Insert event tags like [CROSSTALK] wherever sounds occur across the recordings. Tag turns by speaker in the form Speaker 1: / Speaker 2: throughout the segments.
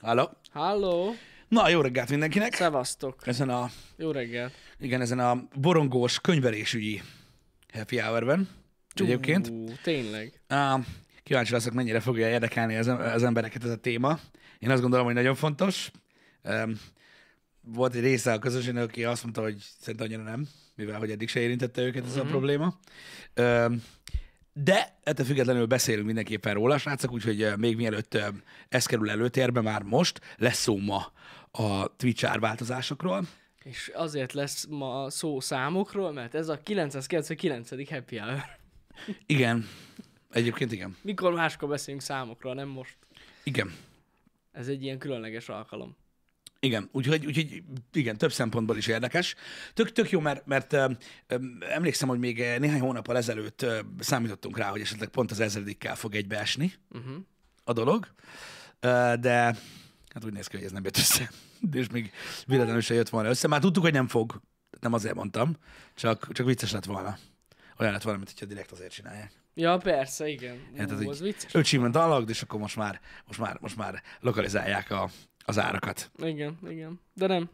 Speaker 1: Halló?
Speaker 2: Halló!
Speaker 1: Na, jó reggelt mindenkinek!
Speaker 2: Szevasztok!
Speaker 1: Ezen a,
Speaker 2: Jó reggel!
Speaker 1: igen, ezen a borongós könyvelésügyi happy hour-ben egyébként.
Speaker 2: Ú, tényleg.
Speaker 1: Uh, kíváncsi leszek, mennyire fogja érdekelni az, az embereket ez a téma. Én azt gondolom, hogy nagyon fontos. Um, volt egy része a közönségnek, aki azt mondta, hogy szerintem annyira nem, mivel hogy eddig se érintette őket ez a probléma. Um, de ettől függetlenül beszélünk mindenképpen róla, srácok, úgyhogy még mielőtt ez kerül előtérbe, már most lesz szó ma a Twitch árváltozásokról.
Speaker 2: És azért lesz ma szó számokról, mert ez a 999. happy hour.
Speaker 1: Igen, egyébként igen.
Speaker 2: Mikor máskor beszélünk számokról, nem most.
Speaker 1: Igen.
Speaker 2: Ez egy ilyen különleges alkalom.
Speaker 1: Igen, úgyhogy, úgyhogy igen, több szempontból is érdekes. Tök, tök jó, mert, mert ö, ö, emlékszem, hogy még néhány hónappal ezelőtt ö, számítottunk rá, hogy esetleg pont az ezredikkel fog egybeesni
Speaker 2: Uh-huh.
Speaker 1: a dolog, ö, de hát úgy néz ki, hogy ez nem jött össze. [LAUGHS] És még véletlenül se jött volna össze. Már tudtuk, hogy nem fog, nem azért mondtam, csak, csak vicces lett volna. Olyan lett volna, mint hogyha direkt azért csinálják.
Speaker 2: Ja, persze, igen.
Speaker 1: Hát ez
Speaker 2: Ú,
Speaker 1: így
Speaker 2: az vicces.
Speaker 1: Öcsimben dallag, és akkor most már, most már, most már lokalizálják a, az árakat.
Speaker 2: Igen, igen. De nem.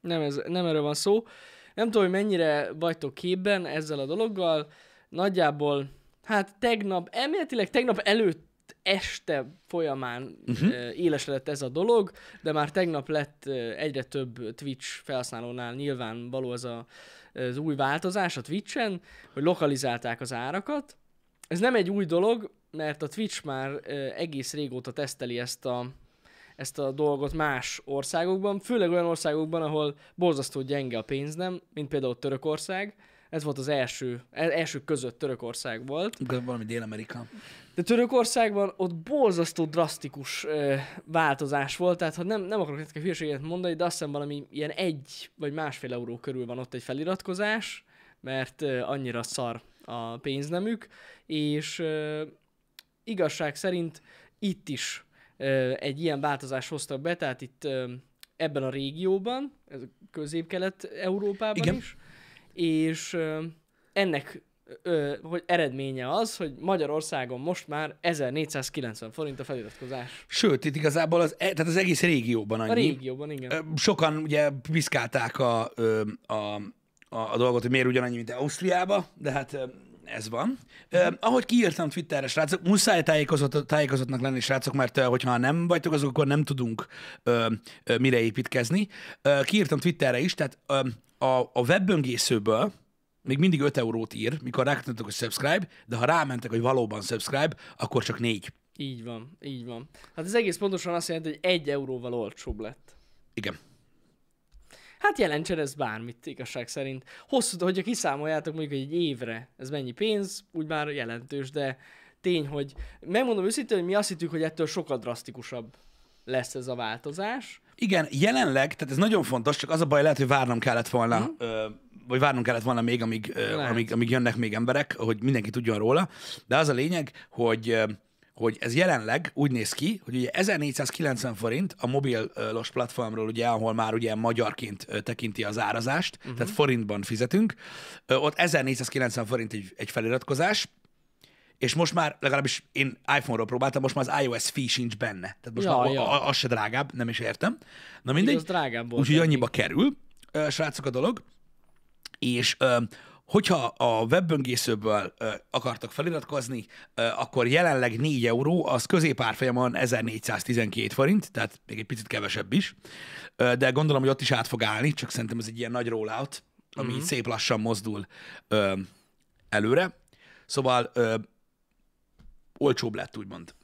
Speaker 2: Nem, ez, nem erről van szó. Nem tudom, hogy mennyire vagytok képben ezzel a dologgal. Nagyjából, hát tegnap, elméletileg tegnap előtt este folyamán uh-huh. élesedett ez a dolog, de már tegnap lett egyre több Twitch felhasználónál nyilvánvaló ez a, az új változás a Twitchen, hogy lokalizálták az árakat. Ez nem egy új dolog, mert a Twitch már egész régóta teszteli ezt a, ezt a dolgot más országokban, főleg olyan országokban, ahol borzasztó gyenge a pénznem, mint például Törökország. Ez volt az első, e- első között Törökország volt.
Speaker 1: Valami Dél-Amerika.
Speaker 2: De Törökországban ott borzasztó drasztikus ö, változás volt, tehát ha nem, nem akarok nektek hülyeséget mondani, de azt hiszem valami ilyen egy vagy másfél euró körül van ott egy feliratkozás, mert ö, annyira szar a pénznemük, és ö, igazság szerint itt is egy ilyen változást hoztak be, tehát itt ebben a régióban, ez a közép-kelet-európában
Speaker 1: Igen.
Speaker 2: is, és ennek ö, hogy eredménye az, hogy Magyarországon most már 1490 forint a feliratkozás.
Speaker 1: Sőt, itt igazából az, e- tehát az egész régióban annyi.
Speaker 2: A régióban, igen.
Speaker 1: Sokan ugye piszkálták a, a, a, a dolgot, hogy miért ugyanannyi, mint Ausztriába, de hát ez van. Ö, ahogy kiírtam Twitterre, srácok, muszáj tájékozott, tájékozottnak lenni, srácok, mert ö, hogyha nem vagytok azok, akkor nem tudunk ö, ö, mire építkezni. Ö, kiírtam Twitterre is, tehát ö, a, a webböngészőből még mindig 5 eurót ír, mikor rákattantok, hogy subscribe, de ha rámentek, hogy valóban subscribe, akkor csak 4.
Speaker 2: Így van, így van. Hát ez egész pontosan azt jelenti, hogy egy euróval olcsóbb lett.
Speaker 1: Igen.
Speaker 2: Hát jelentsen ez bármit, igazság szerint. Hosszú, hogyha kiszámoljátok mondjuk, egy évre ez mennyi pénz, úgy már jelentős, de tény, hogy megmondom őszintén, hogy mi azt hittük, hogy ettől sokkal drasztikusabb lesz ez a változás.
Speaker 1: Igen, jelenleg, tehát ez nagyon fontos, csak az a baj, lehet, hogy várnom kellett volna, mm. ö, vagy várnom kellett volna még, amíg, ö, amíg, amíg jönnek még emberek, hogy mindenki tudjon róla, de az a lényeg, hogy hogy ez jelenleg úgy néz ki, hogy ugye 1490 forint a mobilos platformról, ugye, ahol már ugye magyarként tekinti az árazást, uh-huh. tehát forintban fizetünk, ott 1490 forint egy, egy feliratkozás, és most már, legalábbis én iPhone-ról próbáltam, most már az iOS fee sincs benne. Tehát most
Speaker 2: Ja,
Speaker 1: már
Speaker 2: ja.
Speaker 1: az se drágább, nem is értem. Na mindegy, úgyhogy annyiba kerül, srácok, a dolog. És hogyha a webböngészőből ö, akartak feliratkozni, ö, akkor jelenleg 4 euró, az középárfolyamon 1412 forint, tehát még egy picit kevesebb is. Ö, de gondolom, hogy ott is át fog állni, csak szerintem ez egy ilyen nagy rollout, ami mm-hmm. szép lassan mozdul ö, előre. Szóval ö, olcsóbb lett, úgymond.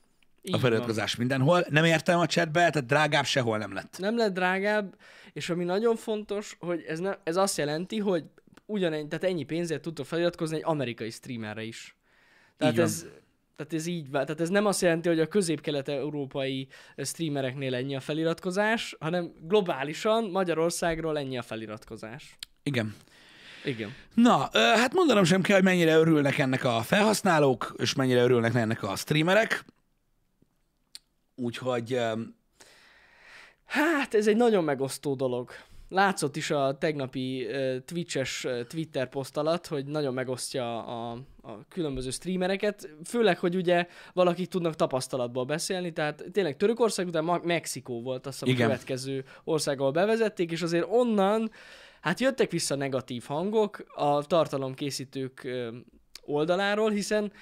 Speaker 2: Így
Speaker 1: a
Speaker 2: van.
Speaker 1: feliratkozás mindenhol. Nem értem a chatbe, tehát drágább sehol nem lett.
Speaker 2: Nem lett drágább, és ami nagyon fontos, hogy ez, ne, ez azt jelenti, hogy ugyanennyi, tehát ennyi pénzért tudtok feliratkozni egy amerikai streamerre is. Tehát
Speaker 1: van.
Speaker 2: ez, tehát ez így van. Tehát ez nem azt jelenti, hogy a közép-kelet-európai streamereknél ennyi a feliratkozás, hanem globálisan Magyarországról ennyi a feliratkozás.
Speaker 1: Igen.
Speaker 2: Igen.
Speaker 1: Na, hát mondanom sem kell, hogy mennyire örülnek ennek a felhasználók, és mennyire örülnek ennek a streamerek. Úgyhogy
Speaker 2: Hát, ez egy nagyon megosztó dolog. Látszott is a tegnapi uh, Twitch-es uh, Twitter poszt alatt, hogy nagyon megosztja a, a különböző streamereket, főleg, hogy ugye valakik tudnak tapasztalatból beszélni, tehát tényleg Törökország után Ma- Mexikó volt azt hiszem a következő ország, ahol bevezették, és azért onnan hát jöttek vissza negatív hangok a tartalomkészítők oldaláról, hiszen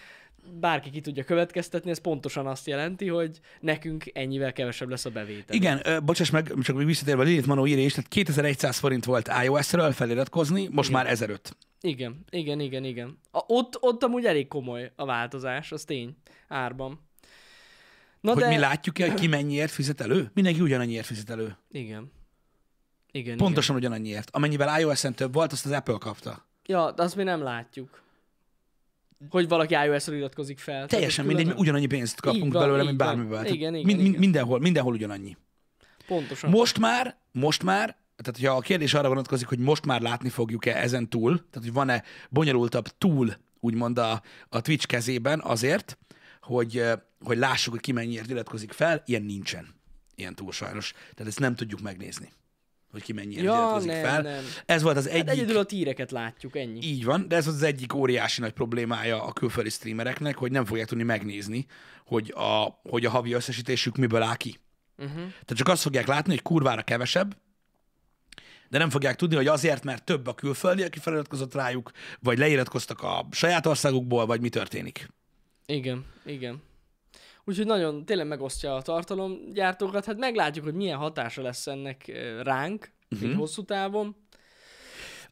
Speaker 2: bárki ki tudja következtetni, ez pontosan azt jelenti, hogy nekünk ennyivel kevesebb lesz a bevétel.
Speaker 1: Igen, ö, bocsáss meg, csak még visszatérve, Lilith Manó írja is, tehát 2100 forint volt iOS-ről feliratkozni, most már 1005.
Speaker 2: Igen, igen, igen, igen. A, ott, ott amúgy elég komoly a változás, az tény, árban. Na
Speaker 1: Hogy
Speaker 2: de...
Speaker 1: mi látjuk-e, hogy ki mennyiért fizet elő? Mindenki ugyanannyiért fizet elő.
Speaker 2: Igen. Igen,
Speaker 1: Pontosan ugyanannyiért. Amennyivel iOS-en több volt, azt az Apple kapta.
Speaker 2: igen. Ja, de azt mi nem látjuk. Hogy valaki iOS-ra iratkozik fel.
Speaker 1: Teljesen mindegy, mert ugyanannyi pénzt kapunk
Speaker 2: Így van,
Speaker 1: belőle, mint. Tehát
Speaker 2: Igen, igen,
Speaker 1: min- min-
Speaker 2: igen.
Speaker 1: Mindenhol, mindenhol ugyanannyi.
Speaker 2: Pontosan.
Speaker 1: Most már, most már, tehát hogyha a kérdés arra vonatkozik, hogy most már látni fogjuk-e ezen túl, tehát hogy van-e bonyolultabb túl, úgymond a, a Twitch kezében azért, hogy, hogy lássuk, hogy ki mennyiért iratkozik fel, ilyen nincsen. Ilyen túl sajnos. Tehát ezt nem tudjuk megnézni, hogy ki mennyiért
Speaker 2: Ja, nem,
Speaker 1: fel.
Speaker 2: nem.
Speaker 1: Ez volt az
Speaker 2: Hát
Speaker 1: egyik...
Speaker 2: egyedül a tíreket látjuk, ennyi.
Speaker 1: Így van, de ez az egyik óriási nagy problémája a külföldi streamereknek, hogy nem fogják tudni megnézni, hogy a, hogy a havi összesítésük miből áll ki.
Speaker 2: Uh-huh.
Speaker 1: Tehát csak azt fogják látni, hogy kurvára kevesebb, de nem fogják tudni, hogy azért, mert több a külföldi, aki feliratkozott rájuk, vagy leiratkoztak a saját országukból, vagy mi történik.
Speaker 2: Igen, igen. Úgyhogy nagyon tényleg megosztja a tartalomgyártókat. Hát meglátjuk, hogy milyen hatása lesz ennek ránk, uh-huh. Így hosszú távon.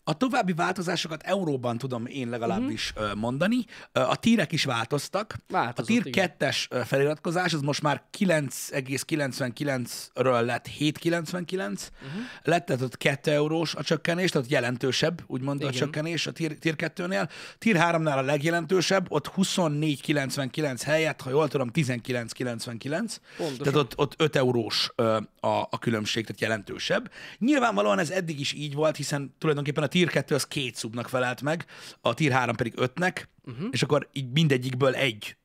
Speaker 1: A további változásokat euróban tudom én legalábbis uh-huh. mondani. A tírek is változtak. a
Speaker 2: Változott,
Speaker 1: tír
Speaker 2: igen.
Speaker 1: 2-es feliratkozás az most már 9,99-ről lett 7,99. Uh-huh. Lett tehát ott 2 eurós a csökkenés, tehát jelentősebb, úgymond a
Speaker 2: Igen.
Speaker 1: csökkenés a tír, tír 2-nél. Tír 3-nál a legjelentősebb, ott 24,99 helyett, ha jól tudom, 19,99.
Speaker 2: Pontosan.
Speaker 1: Tehát ott, ott 5 eurós a, a különbség, tehát jelentősebb. Nyilvánvalóan ez eddig is így volt, hiszen tulajdonképpen a Tier 2 az két szubnak felelt meg, a Tier 3 pedig 5-nek, uh-huh. és akkor így mindegyikből egy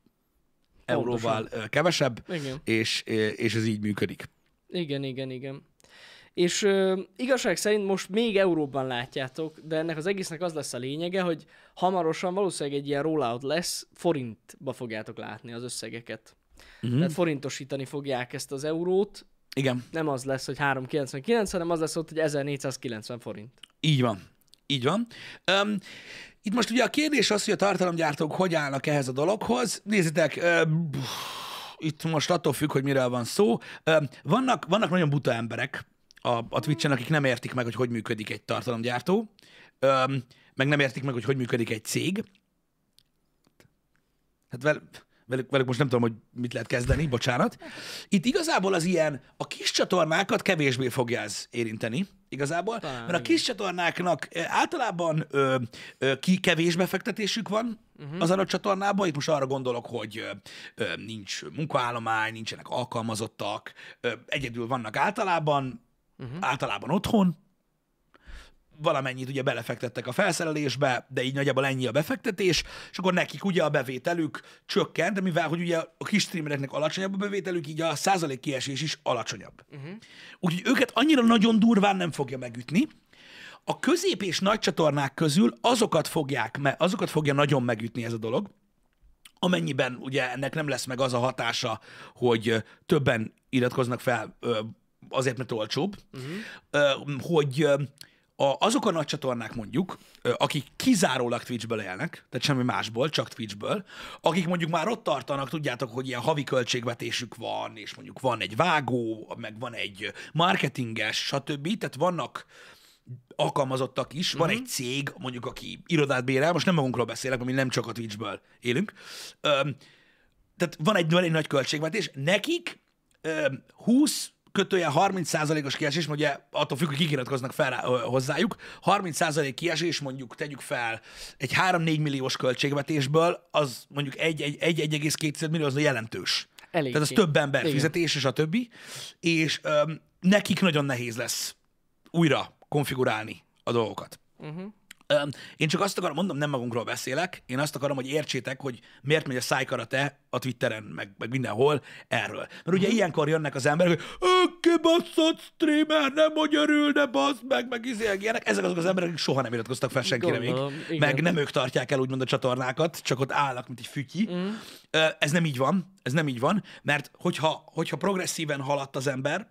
Speaker 1: euróval ö, kevesebb,
Speaker 2: Igen.
Speaker 1: és, és ez így működik.
Speaker 2: Igen, igen, igen. És ö, igazság szerint most még euróban látjátok, de ennek az egésznek az lesz a lényege, hogy hamarosan valószínűleg egy ilyen rollout lesz, forintba fogjátok látni az összegeket. Uh-huh. Tehát forintosítani fogják ezt az eurót,
Speaker 1: Igen,
Speaker 2: nem az lesz, hogy 399, hanem az lesz ott, hogy 1490 forint.
Speaker 1: így van. Így van. Um, itt most ugye a kérdés az, hogy a tartalomgyártók hogy állnak ehhez a dologhoz. Nézzétek, uh, itt most attól függ, hogy miről van szó. Uh, vannak, vannak nagyon buta emberek a, a Twitch-en, akik nem értik meg, hogy hogy működik egy tartalomgyártó, um, meg nem értik meg, hogy hogy működik egy cég. Hát vel, velük, velük most nem tudom, hogy mit lehet kezdeni, bocsánat. Itt igazából az ilyen, a kis csatornákat kevésbé fogja ez érinteni, igazából,
Speaker 2: Talán,
Speaker 1: mert a kis csatornáknak általában ö, ö, ki kevés befektetésük van uh-huh. az adott csatornában. Itt most arra gondolok, hogy ö, ö, nincs munkaállomány, nincsenek alkalmazottak, ö, egyedül vannak általában, uh-huh. általában otthon, valamennyit ugye belefektettek a felszerelésbe, de így nagyjából ennyi a befektetés, és akkor nekik ugye a bevételük csökkent, de mivel, hogy ugye a kis streamereknek alacsonyabb a bevételük, így a százalék kiesés is alacsonyabb. Uh-huh. Úgyhogy őket annyira nagyon durván nem fogja megütni. A közép és nagy csatornák közül azokat fogják, azokat fogja nagyon megütni ez a dolog, amennyiben ugye ennek nem lesz meg az a hatása, hogy többen iratkoznak fel azért, mert olcsóbb, uh-huh. hogy a, azok a nagy csatornák mondjuk, akik kizárólag Twitchből élnek, tehát semmi másból, csak Twitchből, akik mondjuk már ott tartanak, tudjátok, hogy ilyen havi költségvetésük van, és mondjuk van egy vágó, meg van egy marketinges, stb. Tehát vannak alkalmazottak is, van egy cég, mondjuk, aki irodát bérel, most nem magunkról beszélek, mert mi nem csak a Twitchből élünk, Öm, tehát van egy, van egy nagy költségvetés, nekik öm, 20 kötője 30%-os kiesés, ugye attól függ, hogy kik iratkoznak fel rá- ö, hozzájuk, 30% kiesés mondjuk tegyük fel egy 3-4 milliós költségvetésből, az mondjuk 1,2 millió az jelentős.
Speaker 2: Eléggé.
Speaker 1: Tehát az több ember
Speaker 2: Igen.
Speaker 1: fizetés, és a többi, és öm, nekik nagyon nehéz lesz újra konfigurálni a dolgokat.
Speaker 2: Uh-huh.
Speaker 1: Én csak azt akarom, mondom, nem magunkról beszélek, én azt akarom, hogy értsétek, hogy miért megy a szájkarate a Twitteren, meg, meg mindenhol erről. Mert ugye ilyenkor jönnek az emberek, hogy kibaszott streamer, nem hogy örülne, bassz meg, meg izé, ilyenek. Ezek azok az emberek, akik soha nem iratkoztak fel senkire még.
Speaker 2: igen.
Speaker 1: Meg nem ők tartják el úgymond a csatornákat, csak ott állnak, mint egy fütyi. Mm. Ez nem így van, ez nem így van, mert hogyha, hogyha progresszíven haladt az ember,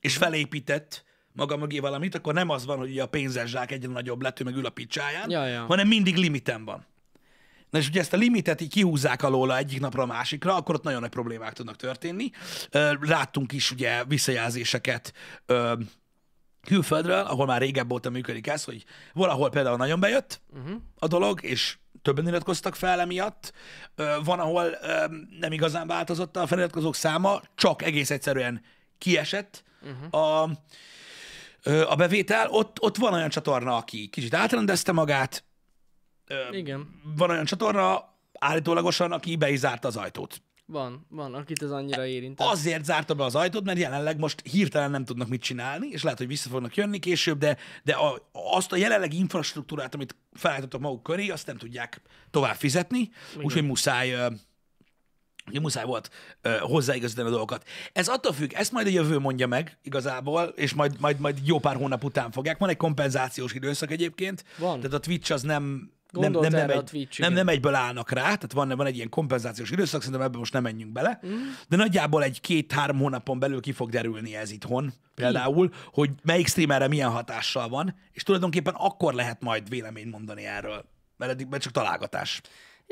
Speaker 1: és felépített maga mögé valamit, akkor nem az van, hogy a pénzes zsák egyre nagyobb lett, ő meg ül a picsáján,
Speaker 2: Ja, ja.
Speaker 1: hanem mindig limiten van. Na és ugye ezt a limitet így kihúzzák alóla egyik napra a másikra, akkor ott nagyon nagy problémák tudnak történni. Láttunk is ugye visszajelzéseket külföldről, ahol már régebb óta működik ez, hogy valahol például nagyon bejött uh-huh. a dolog, és többen iratkoztak fel emiatt. Van, ahol nem igazán változott a feliratkozók száma, csak egész egyszerűen kiesett uh-huh. a, a bevétel. Ott, ott van olyan csatorna, aki kicsit átrendezte magát,
Speaker 2: Igen.
Speaker 1: van olyan csatorna, állítólagosan, aki be is zárta az ajtót.
Speaker 2: Van, van, akit ez annyira érintett.
Speaker 1: Azért zárta be az ajtót, mert jelenleg most hirtelen nem tudnak mit csinálni, és lehet, hogy vissza fognak jönni később, de, de a, azt a jelenlegi infrastruktúrát, amit felállítottak maguk köré, azt nem tudják tovább fizetni, úgyhogy muszáj, ugye muszáj volt ö, hozzáigazítani a dolgokat. Ez attól függ, ezt majd a jövő mondja meg igazából, és majd, majd, majd jó pár hónap után fogják. Van egy kompenzációs időszak egyébként,
Speaker 2: Van.
Speaker 1: tehát a Twitch az nem nem,
Speaker 2: Gondolt
Speaker 1: nem, nem,
Speaker 2: a
Speaker 1: egy,
Speaker 2: Twitch,
Speaker 1: nem, nem egyből állnak rá, tehát van, van egy ilyen kompenzációs időszak, szerintem ebben most nem menjünk bele, mm. de nagyjából egy két-három hónapon belül ki fog derülni ez itthon, például, hogy melyik streamerre milyen hatással van, és tulajdonképpen akkor lehet majd véleményt mondani erről, mert eddig csak találgatás.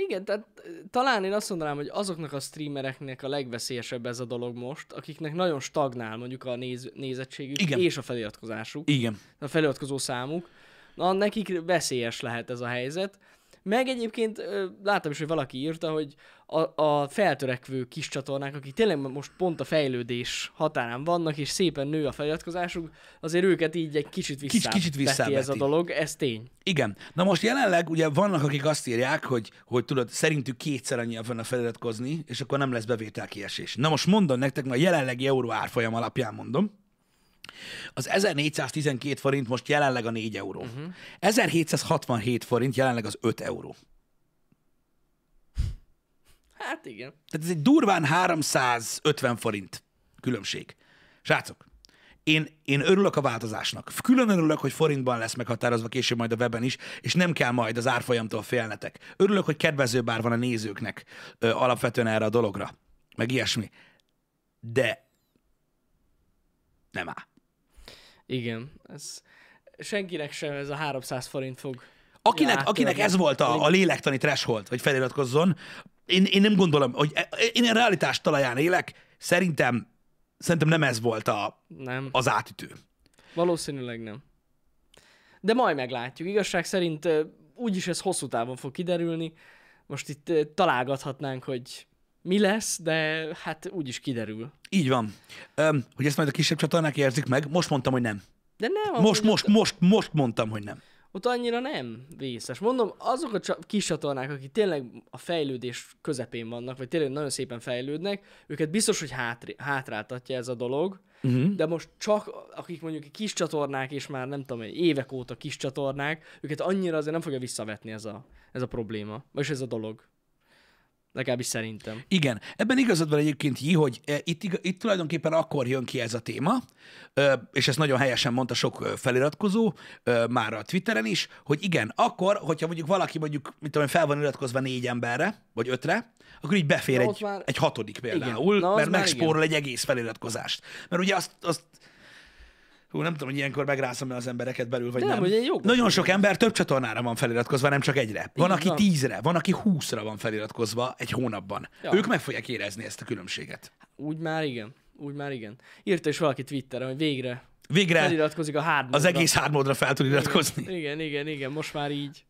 Speaker 2: Igen, tehát talán én azt mondanám, hogy azoknak a streamereknek a legveszélyesebb ez a dolog most, akiknek nagyon stagnál mondjuk a néz, nézettségük
Speaker 1: Igen.
Speaker 2: és a feliratkozásuk,
Speaker 1: Igen.
Speaker 2: a feliratkozó számuk, na nekik veszélyes lehet ez a helyzet. Meg egyébként láttam is, hogy valaki írta, hogy a, a feltörekvő kis csatornák, akik tényleg most pont a fejlődés határán vannak, és szépen nő a feliratkozásuk, azért őket így egy kicsit vissza
Speaker 1: kicsit
Speaker 2: ez a dolog, ez tény.
Speaker 1: Igen. Na most jelenleg ugye vannak, akik azt írják, hogy, hogy tudod, szerintük kétszer annyian fognak feliratkozni, és akkor nem lesz bevételkiesés. Na most mondom nektek, ma a jelenlegi euró árfolyam alapján mondom, az 1412 forint most jelenleg a 4 euró. Uh-huh. 1767 forint jelenleg az 5 euró.
Speaker 2: Hát igen.
Speaker 1: Tehát ez egy durván 350 forint különbség. Srácok, én, én örülök a változásnak. Külön örülök, hogy forintban lesz meghatározva később majd a weben is, és nem kell majd az árfolyamtól félnetek. Örülök, hogy kedvezőbb ár van a nézőknek ö, alapvetően erre a dologra, meg ilyesmi. De nem áll.
Speaker 2: Igen, ez senkinek sem ez a 300 forint fog.
Speaker 1: Akinek, akinek ez volt a, a lélektani threshold, hogy feliratkozzon, én, én nem gondolom, hogy én a realitás talaján élek, szerintem, szerintem nem ez volt a,
Speaker 2: Nem,
Speaker 1: az átütő.
Speaker 2: valószínűleg nem. De majd meglátjuk. Igazság szerint úgyis ez hosszú távon fog kiderülni. Most itt találgathatnánk, hogy mi lesz, de hát úgyis kiderül.
Speaker 1: Így van. Öm, hogy ezt majd a kisebb csatornák érzik meg, most mondtam, hogy nem.
Speaker 2: De nem,
Speaker 1: Most, most, most, most mondtam, hogy nem.
Speaker 2: Ott annyira nem vészes. Mondom, azok a csa- kis csatornák, akik tényleg a fejlődés közepén vannak, vagy tényleg nagyon szépen fejlődnek, őket biztos, hogy hátri- hátráltatja ez a dolog, uh-huh. de most csak akik mondjuk kis csatornák, és már nem tudom, évek óta kis csatornák, őket annyira azért nem fogja visszavetni ez a, ez a probléma, vagy ez a dolog. Legalábbis szerintem.
Speaker 1: Igen, ebben igazad van egyébként, Ji, hogy eh, itt, itt tulajdonképpen akkor jön ki ez a téma, és ezt nagyon helyesen mondta sok feliratkozó, már a Twitteren is, hogy igen, akkor, hogyha mondjuk valaki mondjuk, mit tudom, fel van iratkozva négy emberre, vagy ötre, akkor így befér egy,
Speaker 2: már-
Speaker 1: egy hatodik például,
Speaker 2: Igen. Na,
Speaker 1: mert megspórol egy egész feliratkozást. Mert ugye azt, azt Hú, nem tudom, hogy ilyenkor megrászom az embereket belül, vagy
Speaker 2: De
Speaker 1: nem.
Speaker 2: nem,
Speaker 1: Nagyon sok ember több csatornára van feliratkozva, nem csak egyre. Van,
Speaker 2: Így
Speaker 1: aki
Speaker 2: van.
Speaker 1: tízre, van, aki húszra van feliratkozva egy hónapban.
Speaker 2: Ja.
Speaker 1: Ők meg fogják érezni ezt a különbséget.
Speaker 2: Úgy már igen. Úgy már igen. Írta is valaki Twitteren, hogy végre
Speaker 1: Végre
Speaker 2: feliratkozik a hard
Speaker 1: az egész hármódra fel tud iratkozni. Igen.
Speaker 2: Igen, igen, igen, most már így.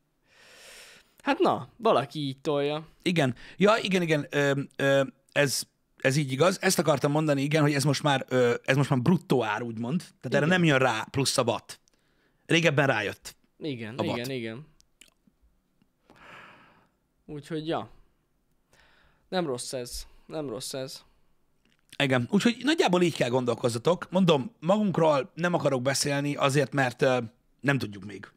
Speaker 2: Hát na, valaki így tolja.
Speaker 1: igen. Ja, igen, igen. Ö, ö, ez, ez így igaz. Ezt akartam mondani, igen, hogy ez most már, ez most már bruttó ár, úgymond. Tehát erre
Speaker 2: Igen.
Speaker 1: nem jön rá plusz a bat. Régebben rájött.
Speaker 2: Igen,
Speaker 1: A
Speaker 2: igen, igen. Úgyhogy, ja. Nem rossz ez. Nem rossz ez.
Speaker 1: Igen, úgyhogy nagyjából így kell gondolkozzatok. Mondom, magunkról nem akarok beszélni azért, mert ö, nem tudjuk még,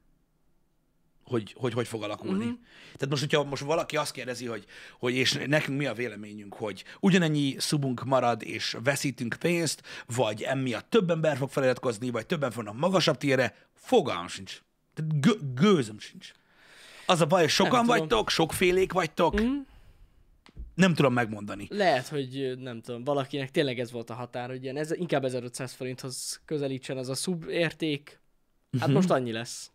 Speaker 1: hogy hogy, hogy fog alakulni. Uh-huh. Tehát most, hogyha most valaki azt kérdezi, hogy, hogy és nekünk mi a véleményünk, hogy ugyanennyi szubunk marad, és veszítünk pénzt, vagy emiatt több ember fog feliratkozni, vagy többen fognak magasabb térre, fogalmam sincs. Tehát gő, gőzöm sincs. Az a baj, hogy sokan
Speaker 2: tudom.
Speaker 1: vagytok, sokfélék vagytok,
Speaker 2: Mhm.
Speaker 1: nem tudom megmondani.
Speaker 2: Lehet, hogy nem tudom, valakinek tényleg ez volt a határ, hogy ilyen, ez, inkább 1500 forinthoz közelítsen az a sub érték. Hát
Speaker 1: Mhm.
Speaker 2: most annyi lesz.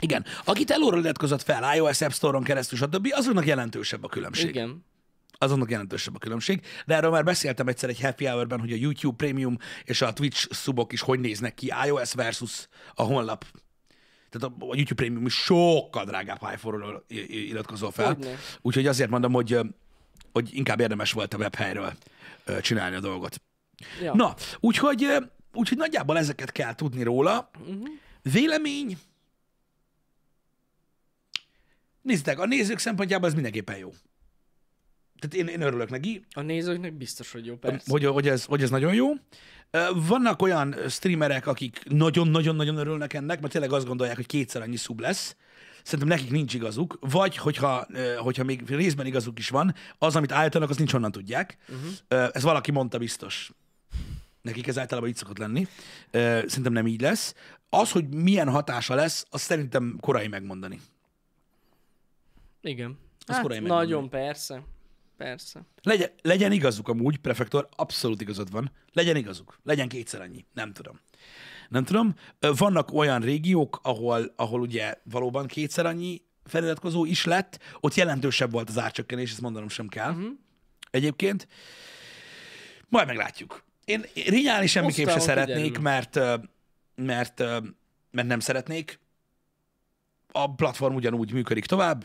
Speaker 1: Igen. Akit elóra iratkozott fel iOS App Store-on keresztül, stb., azoknak jelentősebb a különbség.
Speaker 2: Igen.
Speaker 1: azonnak jelentősebb a különbség. De erről már beszéltem egyszer egy happy hour-ben, hogy a YouTube Premium és a Twitch szubok is hogy néznek ki, iOS versus a honlap. Tehát a, YouTube Premium is sokkal drágább, ha iPhone-ról iratkozol fel.
Speaker 2: Hogyne.
Speaker 1: Úgyhogy azért mondom, hogy, hogy inkább érdemes volt a webhelyről csinálni a dolgot.
Speaker 2: Ja.
Speaker 1: Na, úgyhogy, úgyhogy nagyjából ezeket kell tudni róla. Uh-huh. Vélemény? Nézzétek, a nézők szempontjából ez mindenképpen jó. Tehát én, én örülök neki,
Speaker 2: A nézőknek biztos, hogy jó, persze.
Speaker 1: hogy, hogy, ez, hogy ez nagyon jó. Vannak olyan streamerek, akik nagyon-nagyon-nagyon örülnek ennek, mert tényleg azt gondolják, hogy kétszer annyi szub lesz. Szerintem nekik nincs igazuk, vagy hogyha, hogyha még részben igazuk is van, az, amit állítanak, az nincs honnan tudják. Uh-huh. Ez valaki mondta biztos. Nekik ez általában így szokott lenni. Szerintem nem így lesz. Az, hogy milyen hatása lesz, azt szerintem korai megmondani.
Speaker 2: Igen.
Speaker 1: Az
Speaker 2: Hát,
Speaker 1: korai
Speaker 2: nagyon persze. Persze.
Speaker 1: Legyen, legyen igazuk amúgy, prefektor, abszolút igazad van. Legyen igazuk. Legyen kétszer annyi. Nem tudom. Nem tudom. Vannak olyan régiók, ahol, ahol ugye valóban kétszer annyi feliratkozó is lett, ott jelentősebb volt az árcsökkenés, ezt mondanom sem kell. Uh-huh. Egyébként. Majd meglátjuk. Én rinyálni semmiképp se
Speaker 2: Aztán
Speaker 1: szeretnék,
Speaker 2: kiderül.
Speaker 1: mert, mert, mert nem szeretnék. A platform ugyanúgy működik tovább,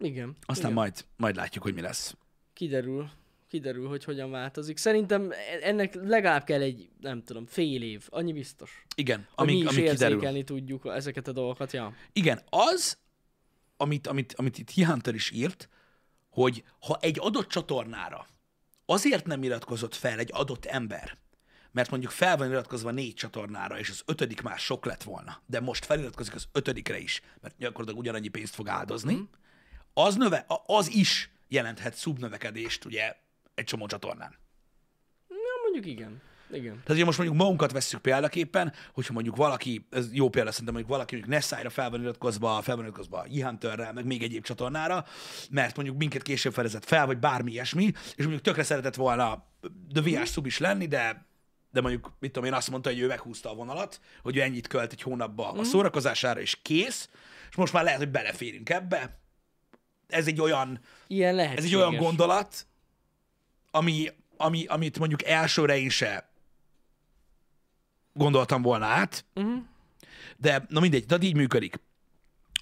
Speaker 2: Igen.
Speaker 1: aztán
Speaker 2: Igen.
Speaker 1: majd, majd látjuk, hogy mi lesz.
Speaker 2: Kiderül. Kiderül, hogy hogyan változik. Szerintem ennek legalább kell egy, nem tudom, fél év. Annyi biztos.
Speaker 1: Igen,
Speaker 2: Hogy mi
Speaker 1: amíg,
Speaker 2: is
Speaker 1: amíg kiderül.
Speaker 2: tudjuk ezeket a dolgokat. Ja.
Speaker 1: Igen, az, amit, amit, amit itt Hunter is írt, hogy ha egy adott csatornára azért nem iratkozott fel egy adott ember, mert mondjuk fel van iratkozva négy csatornára, és az ötödik már sok lett volna, de most feliratkozik az ötödikre is, mert gyakorlatilag ugyanannyi pénzt fog áldozni,
Speaker 2: Mhm.
Speaker 1: Az, növe, az is jelenthet szubnövekedést ugye egy csomó csatornán.
Speaker 2: Na, mondjuk igen. Igen.
Speaker 1: Tehát ugye most mondjuk magunkat vesszük példaképpen, hogyha mondjuk valaki, ez jó példa szerintem, mondjuk valaki mondjuk Nessájra fel van iratkozva, fel van iratkozva e meg még egyéb csatornára, mert mondjuk minket később felezett fel, vagy bármi ilyesmi, és mondjuk tökre szeretett volna The VR sub is lenni, de de mondjuk, mit tudom én, azt mondta, hogy ő meghúzta a vonalat, hogy ő ennyit költ egy hónapba a szórakozására, és kész, és most már lehet, hogy beleférünk ebbe. Ez egy olyan,
Speaker 2: Ilyen
Speaker 1: ez egy olyan gondolat, ami, ami, amit mondjuk elsőre én se gondoltam volna át,
Speaker 2: Uh-huh.
Speaker 1: de na mindegy, tehát így működik.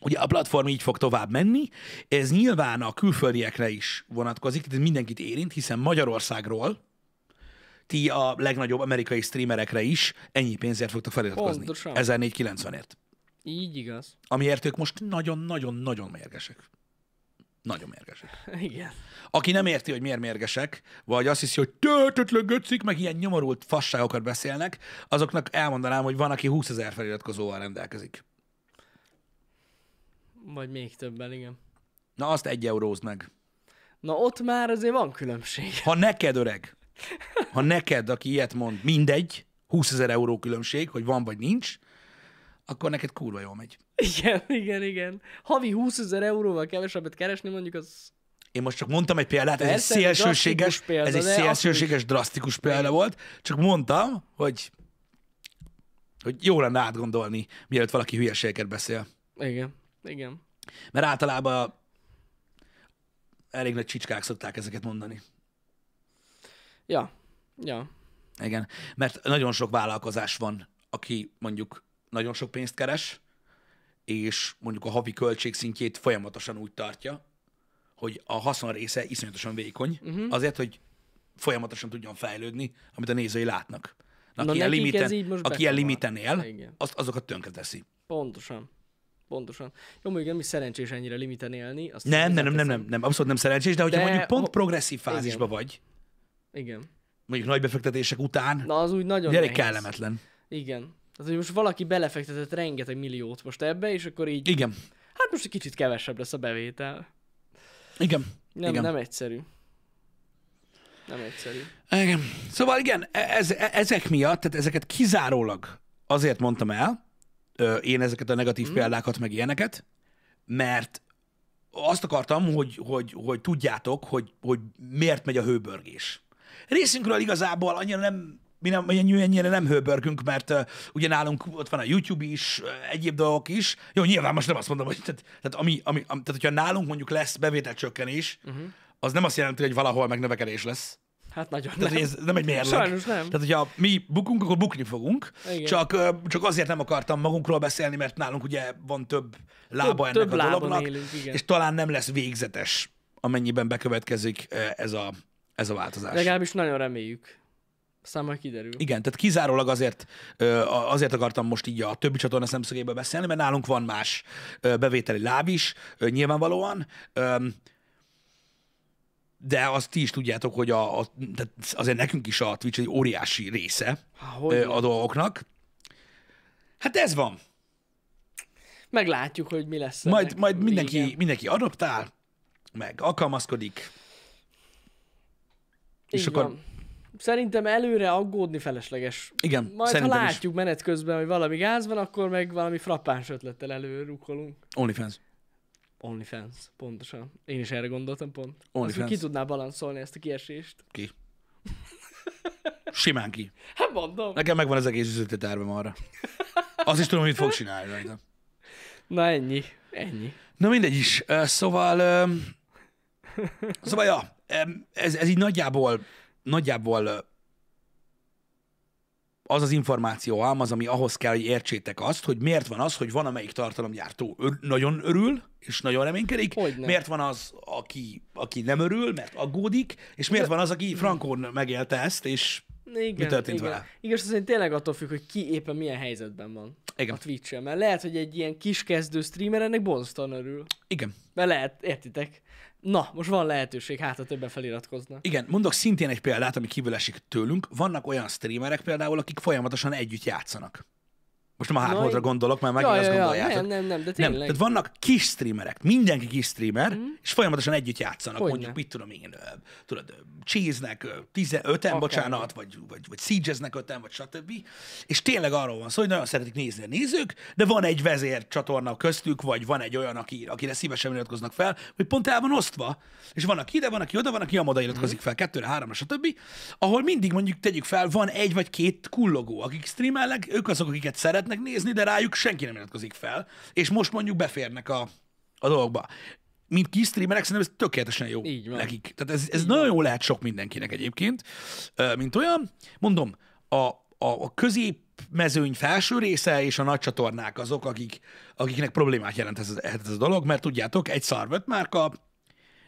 Speaker 1: Ugye a platform így fog tovább menni, ez nyilván a külföldiekre is vonatkozik, tehát mindenkit érint, hiszen Magyarországról ti a legnagyobb amerikai streamerekre is ennyi pénzért fogtok feliratkozni.
Speaker 2: Pontosan.
Speaker 1: 1490-ért.
Speaker 2: Így igaz.
Speaker 1: Amiért ők most nagyon-nagyon-nagyon mérgesek. Nagyon mérgesek. [LAUGHS]
Speaker 2: Igen.
Speaker 1: Aki nem érti, hogy miért mérgesek, vagy azt hiszi, hogy töltetlen göcik, meg ilyen nyomorult fasságokat beszélnek, azoknak elmondanám, hogy van, aki 20 ezer feliratkozóval rendelkezik.
Speaker 2: Vagy még többen, igen.
Speaker 1: Na azt egy eurózd meg.
Speaker 2: Na ott már azért van különbség.
Speaker 1: Ha neked öreg, ha neked, aki ilyet mond, mindegy, 20 ezer euró különbség, hogy van vagy nincs, akkor neked kurva jól megy.
Speaker 2: Igen, igen, igen. Havi 20 ezer euróval kevesebbet keresni mondjuk az...
Speaker 1: Én most csak mondtam egy példát, ez egy szélsőséges,
Speaker 2: példa,
Speaker 1: ez egy szélsőséges, drasztikus példa volt. Csak mondtam, hogy, hogy jó lenne átgondolni, mielőtt valaki hülyeségeket beszél.
Speaker 2: Igen, igen.
Speaker 1: Mert általában elég nagy csicskák szokták ezeket mondani.
Speaker 2: Ja, ja.
Speaker 1: Igen, mert nagyon sok vállalkozás van, aki mondjuk nagyon sok pénzt keres, és mondjuk a havi költségszintjét folyamatosan úgy tartja, hogy a haszon része iszonyatosan vékony, uh-huh. azért, hogy folyamatosan tudjon fejlődni, amit a nézői látnak. Na, aki ilyen limiten, aki ilyen limiten él,
Speaker 2: Igen.
Speaker 1: az, azokat tönkre teszi.
Speaker 2: Pontosan. Pontosan. Jó, mondjuk nem is szerencsés ennyire limiten élni. Azt
Speaker 1: Nem, nem, nem, nem, nem, nem, abszolút nem szerencsés, de hogyha
Speaker 2: De
Speaker 1: mondjuk pont
Speaker 2: ho-
Speaker 1: progresszív fázisban vagy,
Speaker 2: Igen.
Speaker 1: mondjuk nagy befektetések után,
Speaker 2: Na, az úgy nagyon
Speaker 1: gyerek kellemetlen.
Speaker 2: Igen. Hogy most valaki belefektetett rengeteg milliót most ebbe, és akkor így,
Speaker 1: Igen.
Speaker 2: hát most egy kicsit kevesebb lesz a bevétel.
Speaker 1: Igen.
Speaker 2: Nem,
Speaker 1: Igen.
Speaker 2: nem egyszerű. Nem egyszerű.
Speaker 1: Igen. Szóval igen, e- ez, e- ezek miatt, tehát ezeket kizárólag azért mondtam el, én ezeket a negatív mm. példákat, meg ilyeneket, mert azt akartam, hogy, hogy, hogy tudjátok, hogy, hogy miért megy a hőbörgés. Részünkről igazából annyira nem mi nem, ennyire nem hőbörgünk, mert uh, ugye nálunk ott van a YouTube is, uh, egyéb dolgok is. Jó, nyilván most nem azt mondom, hogy tehát, tehát, ami, ami, ami, tehát hogyha nálunk mondjuk lesz bevételcsökkenés, uh-huh. az nem azt jelenti, hogy valahol megnövekedés lesz.
Speaker 2: Hát nagyon
Speaker 1: Tehát
Speaker 2: nem.
Speaker 1: ez nem egy mérleg.
Speaker 2: Sajnos nem.
Speaker 1: Tehát, hogyha mi bukunk, akkor bukni fogunk.
Speaker 2: Igen.
Speaker 1: Csak, csak azért nem akartam magunkról beszélni, mert nálunk ugye van több lába
Speaker 2: Több-
Speaker 1: ennek
Speaker 2: több
Speaker 1: a
Speaker 2: lábon
Speaker 1: dolognak,
Speaker 2: élünk, igen.
Speaker 1: és talán nem lesz végzetes, amennyiben bekövetkezik ez a, ez a változás.
Speaker 2: Legalábbis nagyon reméljük. Aztán majd kiderül.
Speaker 1: Igen, tehát kizárólag azért, azért akartam most így a többi csatorna szemszögéből beszélni, mert nálunk van más bevételi láb is, nyilvánvalóan. De azt ti is tudjátok, hogy a, a, tehát azért nekünk is a Twitch egy óriási része
Speaker 2: Há,
Speaker 1: a dolgoknak. Hát ez van.
Speaker 2: Meglátjuk, hogy mi lesz.
Speaker 1: Majd, majd mindenki, mindenki adoptál, meg alkalmazkodik. és
Speaker 2: Így
Speaker 1: akkor-
Speaker 2: van. Szerintem előre aggódni felesleges.
Speaker 1: Igen,
Speaker 2: Majd
Speaker 1: szerintem
Speaker 2: ha
Speaker 1: is.
Speaker 2: látjuk menet közben, hogy valami gáz van, akkor meg valami frappáns ötlettel előrukkolunk.
Speaker 1: OnlyFans.
Speaker 2: OnlyFans, pontosan. Én is erre gondoltam pont.
Speaker 1: OnlyFans.
Speaker 2: ki tudná balanszolni ezt a kiesést.
Speaker 1: Ki? Simán ki.
Speaker 2: Hát mondom.
Speaker 1: Nekem megvan az egész üzleti tervem arra. Azt is tudom, hogy mit fog csinálni rajta.
Speaker 2: Na ennyi. Ennyi.
Speaker 1: Na mindegy is. Szóval, szóval ja, ez, ez így nagyjából, nagyjából az az információ halmaz, ami ahhoz kell, hogy értsétek azt, hogy miért van az, hogy van amelyik tartalomgyártó ör, nagyon örül, és nagyon reménykedik,
Speaker 2: Hogyne.
Speaker 1: miért van az, aki, aki nem örül, mert aggódik, és miért van az, aki frankón megélte ezt, és
Speaker 2: Igen,
Speaker 1: Mi történt
Speaker 2: igen.
Speaker 1: vele?
Speaker 2: Igaz, szerint tényleg attól függ, hogy ki éppen milyen helyzetben van
Speaker 1: Igen.
Speaker 2: a twitch Mert lehet, hogy egy ilyen kis kezdő streamer ennek bonztan örül.
Speaker 1: igen,
Speaker 2: Mert lehet, értitek? Na, most van lehetőség, hát ha többen feliratkoznak.
Speaker 1: Igen, mondok szintén egy példát, ami kívül esik tőlünk. Vannak olyan streamerek például, akik folyamatosan együtt játszanak. Most nem a
Speaker 2: én-
Speaker 1: gondolok, mert megint azt gondoljátok.
Speaker 2: nem, nem, nem, de
Speaker 1: Nem,
Speaker 2: tényleg.
Speaker 1: tehát vannak kis streamerek, mindenki kis streamer, mm. és folyamatosan együtt játszanak.
Speaker 2: Hogyne.
Speaker 1: Mondjuk, mit tudom én, tudod, cheese-nek ö, 15-en,
Speaker 2: Akár.
Speaker 1: bocsánat, vagy, vagy, vagy siege-nek 5 vagy stb. És tényleg arról van szó, hogy nagyon szeretik nézni a nézők, de van egy vezér csatorna köztük, vagy van egy olyan, aki, akire szívesen iratkoznak fel, hogy pont el van osztva. És van, aki ide, van, aki oda, van, aki amoda iratkozik fel, kettőre, háromra, stb. Ahol mindig mondjuk tegyük fel, van egy vagy két kullogó, akik streamelnek, ők azok, akiket szeretnek nézni, de rájuk senki nem iratkozik fel, és most mondjuk beférnek a, a dolgokba. Mint kis streamerek, szerintem ez tökéletesen jó
Speaker 2: Így van.
Speaker 1: nekik. Tehát ez, ez nagyon jó lehet sok mindenkinek egyébként, mint olyan. Mondom, a, a, a közép mezőny felső része és a nagy csatornák azok, akik, akiknek problémát jelent ez, ez, ez a dolog, mert tudjátok, egy szarvöt márka,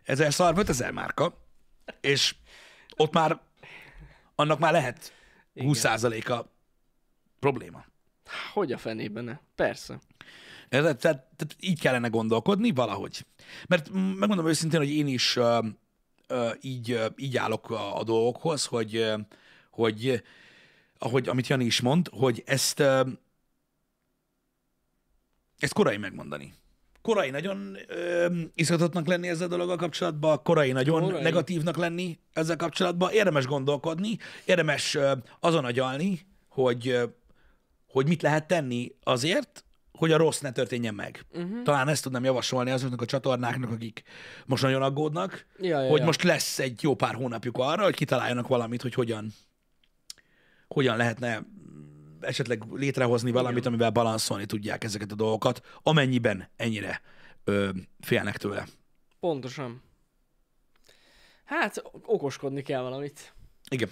Speaker 1: ezer szarvöt, ezer márka, és ott már annak már lehet 20%-a probléma.
Speaker 2: Hogy a fenében ne? Persze.
Speaker 1: Ez, tehát, tehát így kellene gondolkodni valahogy. Mert megmondom őszintén, hogy én is ö, ö, így, ö, így állok a, a dolgokhoz, hogy, ö, hogy ö, ahogy, amit Jani is mond, hogy ezt, ö, ezt korai megmondani. Korai nagyon ö, izgatottnak lenni ezzel a dologgal kapcsolatban, korai nagyon
Speaker 2: Korai.
Speaker 1: negatívnak lenni ezzel kapcsolatban. Érdemes gondolkodni, érdemes ö, azon agyalni, hogy, hogy mit lehet tenni azért, hogy a rossz ne történjen meg. Uh-huh. Talán ezt tudnám javasolni azoknak a csatornáknak, akik most nagyon aggódnak,
Speaker 2: Ja, ja,
Speaker 1: hogy
Speaker 2: ja.
Speaker 1: most lesz egy jó pár hónapjuk arra, hogy kitaláljanak valamit, hogy hogyan, hogyan lehetne esetleg létrehozni valamit, amivel balanszolni tudják ezeket a dolgokat, amennyiben ennyire ö, félnek tőle.
Speaker 2: Pontosan. Hát, okoskodni kell valamit.
Speaker 1: Igen.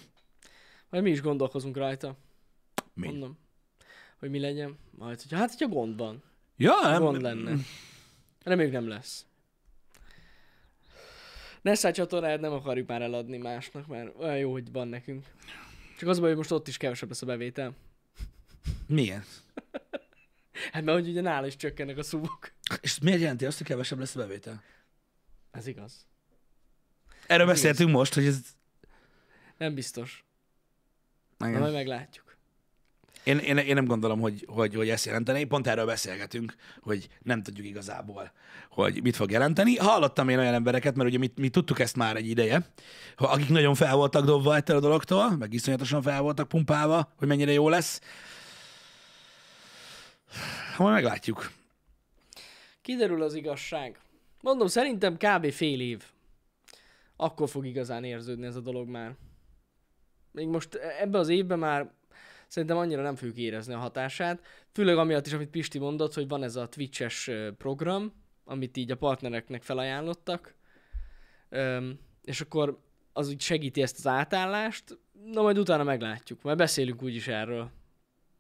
Speaker 2: Majd mi is gondolkozunk rajta.
Speaker 1: Mi?
Speaker 2: Mondom. Hogy mi legyen. Majd, hogyha, hát, hogyha gond van.
Speaker 1: Ja, nem,
Speaker 2: Gond lenne. Reméljük nem lesz. Nessai csatornáját nem akarjuk már eladni másnak, mert olyan jó, hogy van nekünk. Csak az baj, hogy most ott is kevesebb lesz a bevétel.
Speaker 1: Miért? [LAUGHS]
Speaker 2: Hát mert hogy ugye nála is csökkennek a szubok.
Speaker 1: És miért jelenti azt, hogy kevesebb lesz a bevétel?
Speaker 2: Ez igaz.
Speaker 1: Erről beszéltünk most, hogy ez...
Speaker 2: Nem biztos.
Speaker 1: Igen.
Speaker 2: majd meglátjuk.
Speaker 1: Én, én, én nem gondolom, hogy, hogy, hogy ezt jelenteni. Pont erről beszélgetünk, hogy nem tudjuk igazából, hogy mit fog jelenteni. Hallottam én olyan embereket, mert ugye mi, mi tudtuk ezt már egy ideje, akik nagyon fel voltak dobva ettől a dologtól, meg iszonyatosan fel voltak pumpálva, hogy mennyire jó lesz. Majd meglátjuk.
Speaker 2: Kiderül az igazság. Mondom, szerintem kb. fél év. Akkor fog igazán érződni ez a dolog már. Még most ebbe az évben már szerintem annyira nem fogjuk érezni a hatását. Főleg amiatt is, amit Pisti mondott, hogy van ez a Twitch-es program, amit így a partnereknek felajánlottak, Öm, és akkor az úgy segíti ezt az átállást, na majd utána meglátjuk. Majd beszélünk úgyis erről.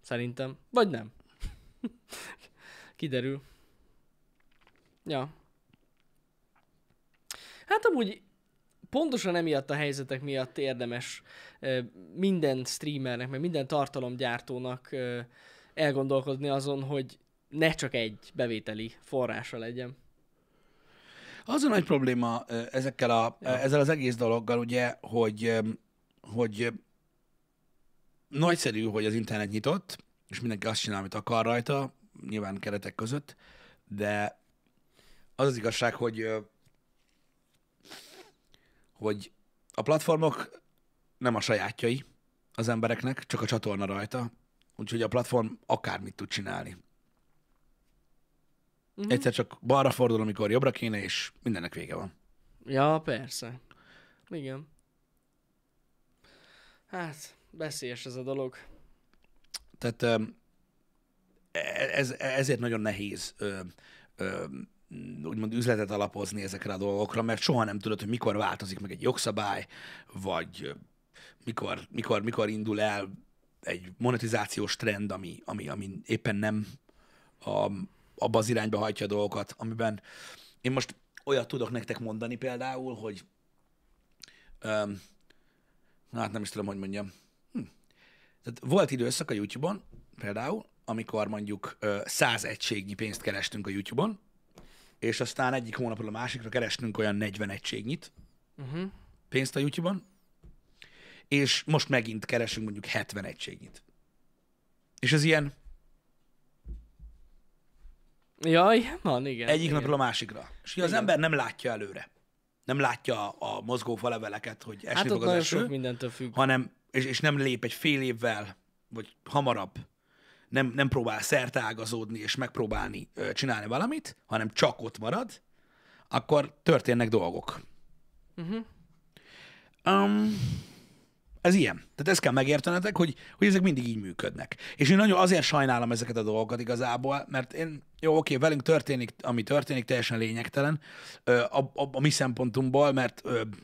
Speaker 2: Szerintem. Vagy nem. [LAUGHS] Kiderül. Ja. Hát amúgy pontosan emiatt a helyzetek miatt érdemes minden streamernek, meg minden tartalomgyártónak elgondolkodni azon, hogy ne csak egy bevételi forrása legyen.
Speaker 1: Az a nagy probléma ezekkel a, ja. ezzel az egész dologgal, ugye, hogy, hogy nagyszerű, hogy az internet nyitott, és mindenki azt csinál, amit akar rajta, nyilván keretek között, de az az igazság, hogy hogy a platformok nem a sajátjai az embereknek, csak a csatorna rajta, úgyhogy a platform akármit tud csinálni. Uh-huh. Egyszer csak balra fordul, amikor jobbra kéne, és mindennek vége van.
Speaker 2: Ja, persze. Igen. Hát, veszélyes ez a dolog.
Speaker 1: Tehát ö, ez, ezért nagyon nehéz úgymond üzletet alapozni ezekre a dolgokra, mert soha nem tudod, hogy mikor változik meg egy jogszabály, vagy mikor, mikor, mikor indul el egy monetizációs trend, ami, ami, ami éppen nem a, abba az irányba hajtja a dolgokat, amiben én most olyat tudok nektek mondani például, hogy um, hát nem is tudom, hogy mondjam. Hm. Tehát volt időszak a YouTube-on például, amikor mondjuk 100 egységnyi pénzt kerestünk a YouTube-on, és aztán egyik hónapról a másikra kerestünk olyan 40 egységnyit uh-huh. pénzt a YouTube-on, és most megint keresünk mondjuk 70 egységnyit. És ez ilyen...
Speaker 2: Jaj, van, igen.
Speaker 1: Egyik
Speaker 2: igen.
Speaker 1: napról a másikra. És igen. az ember nem látja előre. Nem látja a mozgó faleveleket, hogy esni
Speaker 2: hát
Speaker 1: fog az eső.
Speaker 2: sok mindentől függ.
Speaker 1: Hanem, és, és nem lép egy fél évvel, vagy hamarabb nem, nem próbál szertágazódni és megpróbálni ö, csinálni valamit, hanem csak ott marad, akkor történnek dolgok. Uh-huh. Um, ez ilyen. Tehát ezt kell megértenetek, hogy, hogy ezek mindig így működnek. És én nagyon azért sajnálom ezeket a dolgokat igazából, mert én, jó, oké, velünk történik, ami történik, teljesen lényegtelen a, a, a mi szempontunkból, mert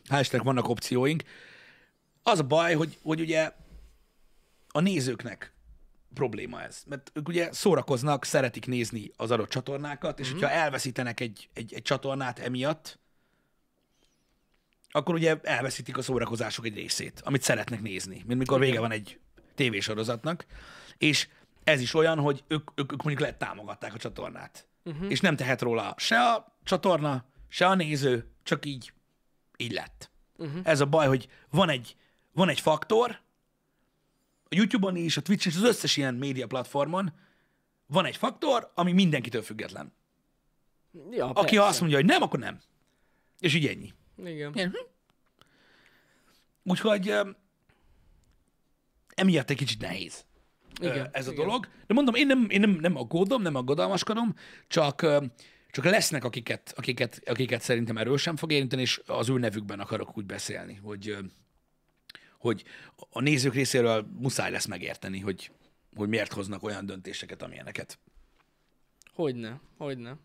Speaker 1: hál' vannak opcióink. Az a baj, hogy, hogy ugye a nézőknek probléma ez. Mert ők ugye szórakoznak, szeretik nézni az adott csatornákat, és mm-hmm. hogyha elveszítenek egy, egy, egy csatornát emiatt, akkor ugye elveszítik a szórakozások egy részét, amit szeretnek nézni, mint mikor vége van egy tévésorozatnak, és ez is olyan, hogy ők, ők, ők mondjuk lehet támogatták a csatornát, uh-huh. és nem tehet róla se a csatorna, se a néző, csak így, így lett. Uh-huh. Ez a baj, hogy van egy, van egy faktor, a YouTube-on is, a Twitch és az összes ilyen média platformon van egy faktor, ami mindenkitől független.
Speaker 2: Ja,
Speaker 1: Aki persze. azt mondja, hogy nem, akkor nem. És így ennyi.
Speaker 2: Igen.
Speaker 1: Ilyen, hm? Úgyhogy emiatt egy kicsit nehéz igen, ez igen. a dolog. De mondom, én nem, én nem, nem aggódom, nem aggodalmaskodom, csak, csak lesznek, akiket, akiket, akiket szerintem erősen fog érinteni, és az ő nevükben akarok úgy beszélni, hogy hogy a nézők részéről muszáj lesz megérteni, hogy, hogy miért hoznak olyan döntéseket, amilyeneket.
Speaker 2: Hogyne, hogyne.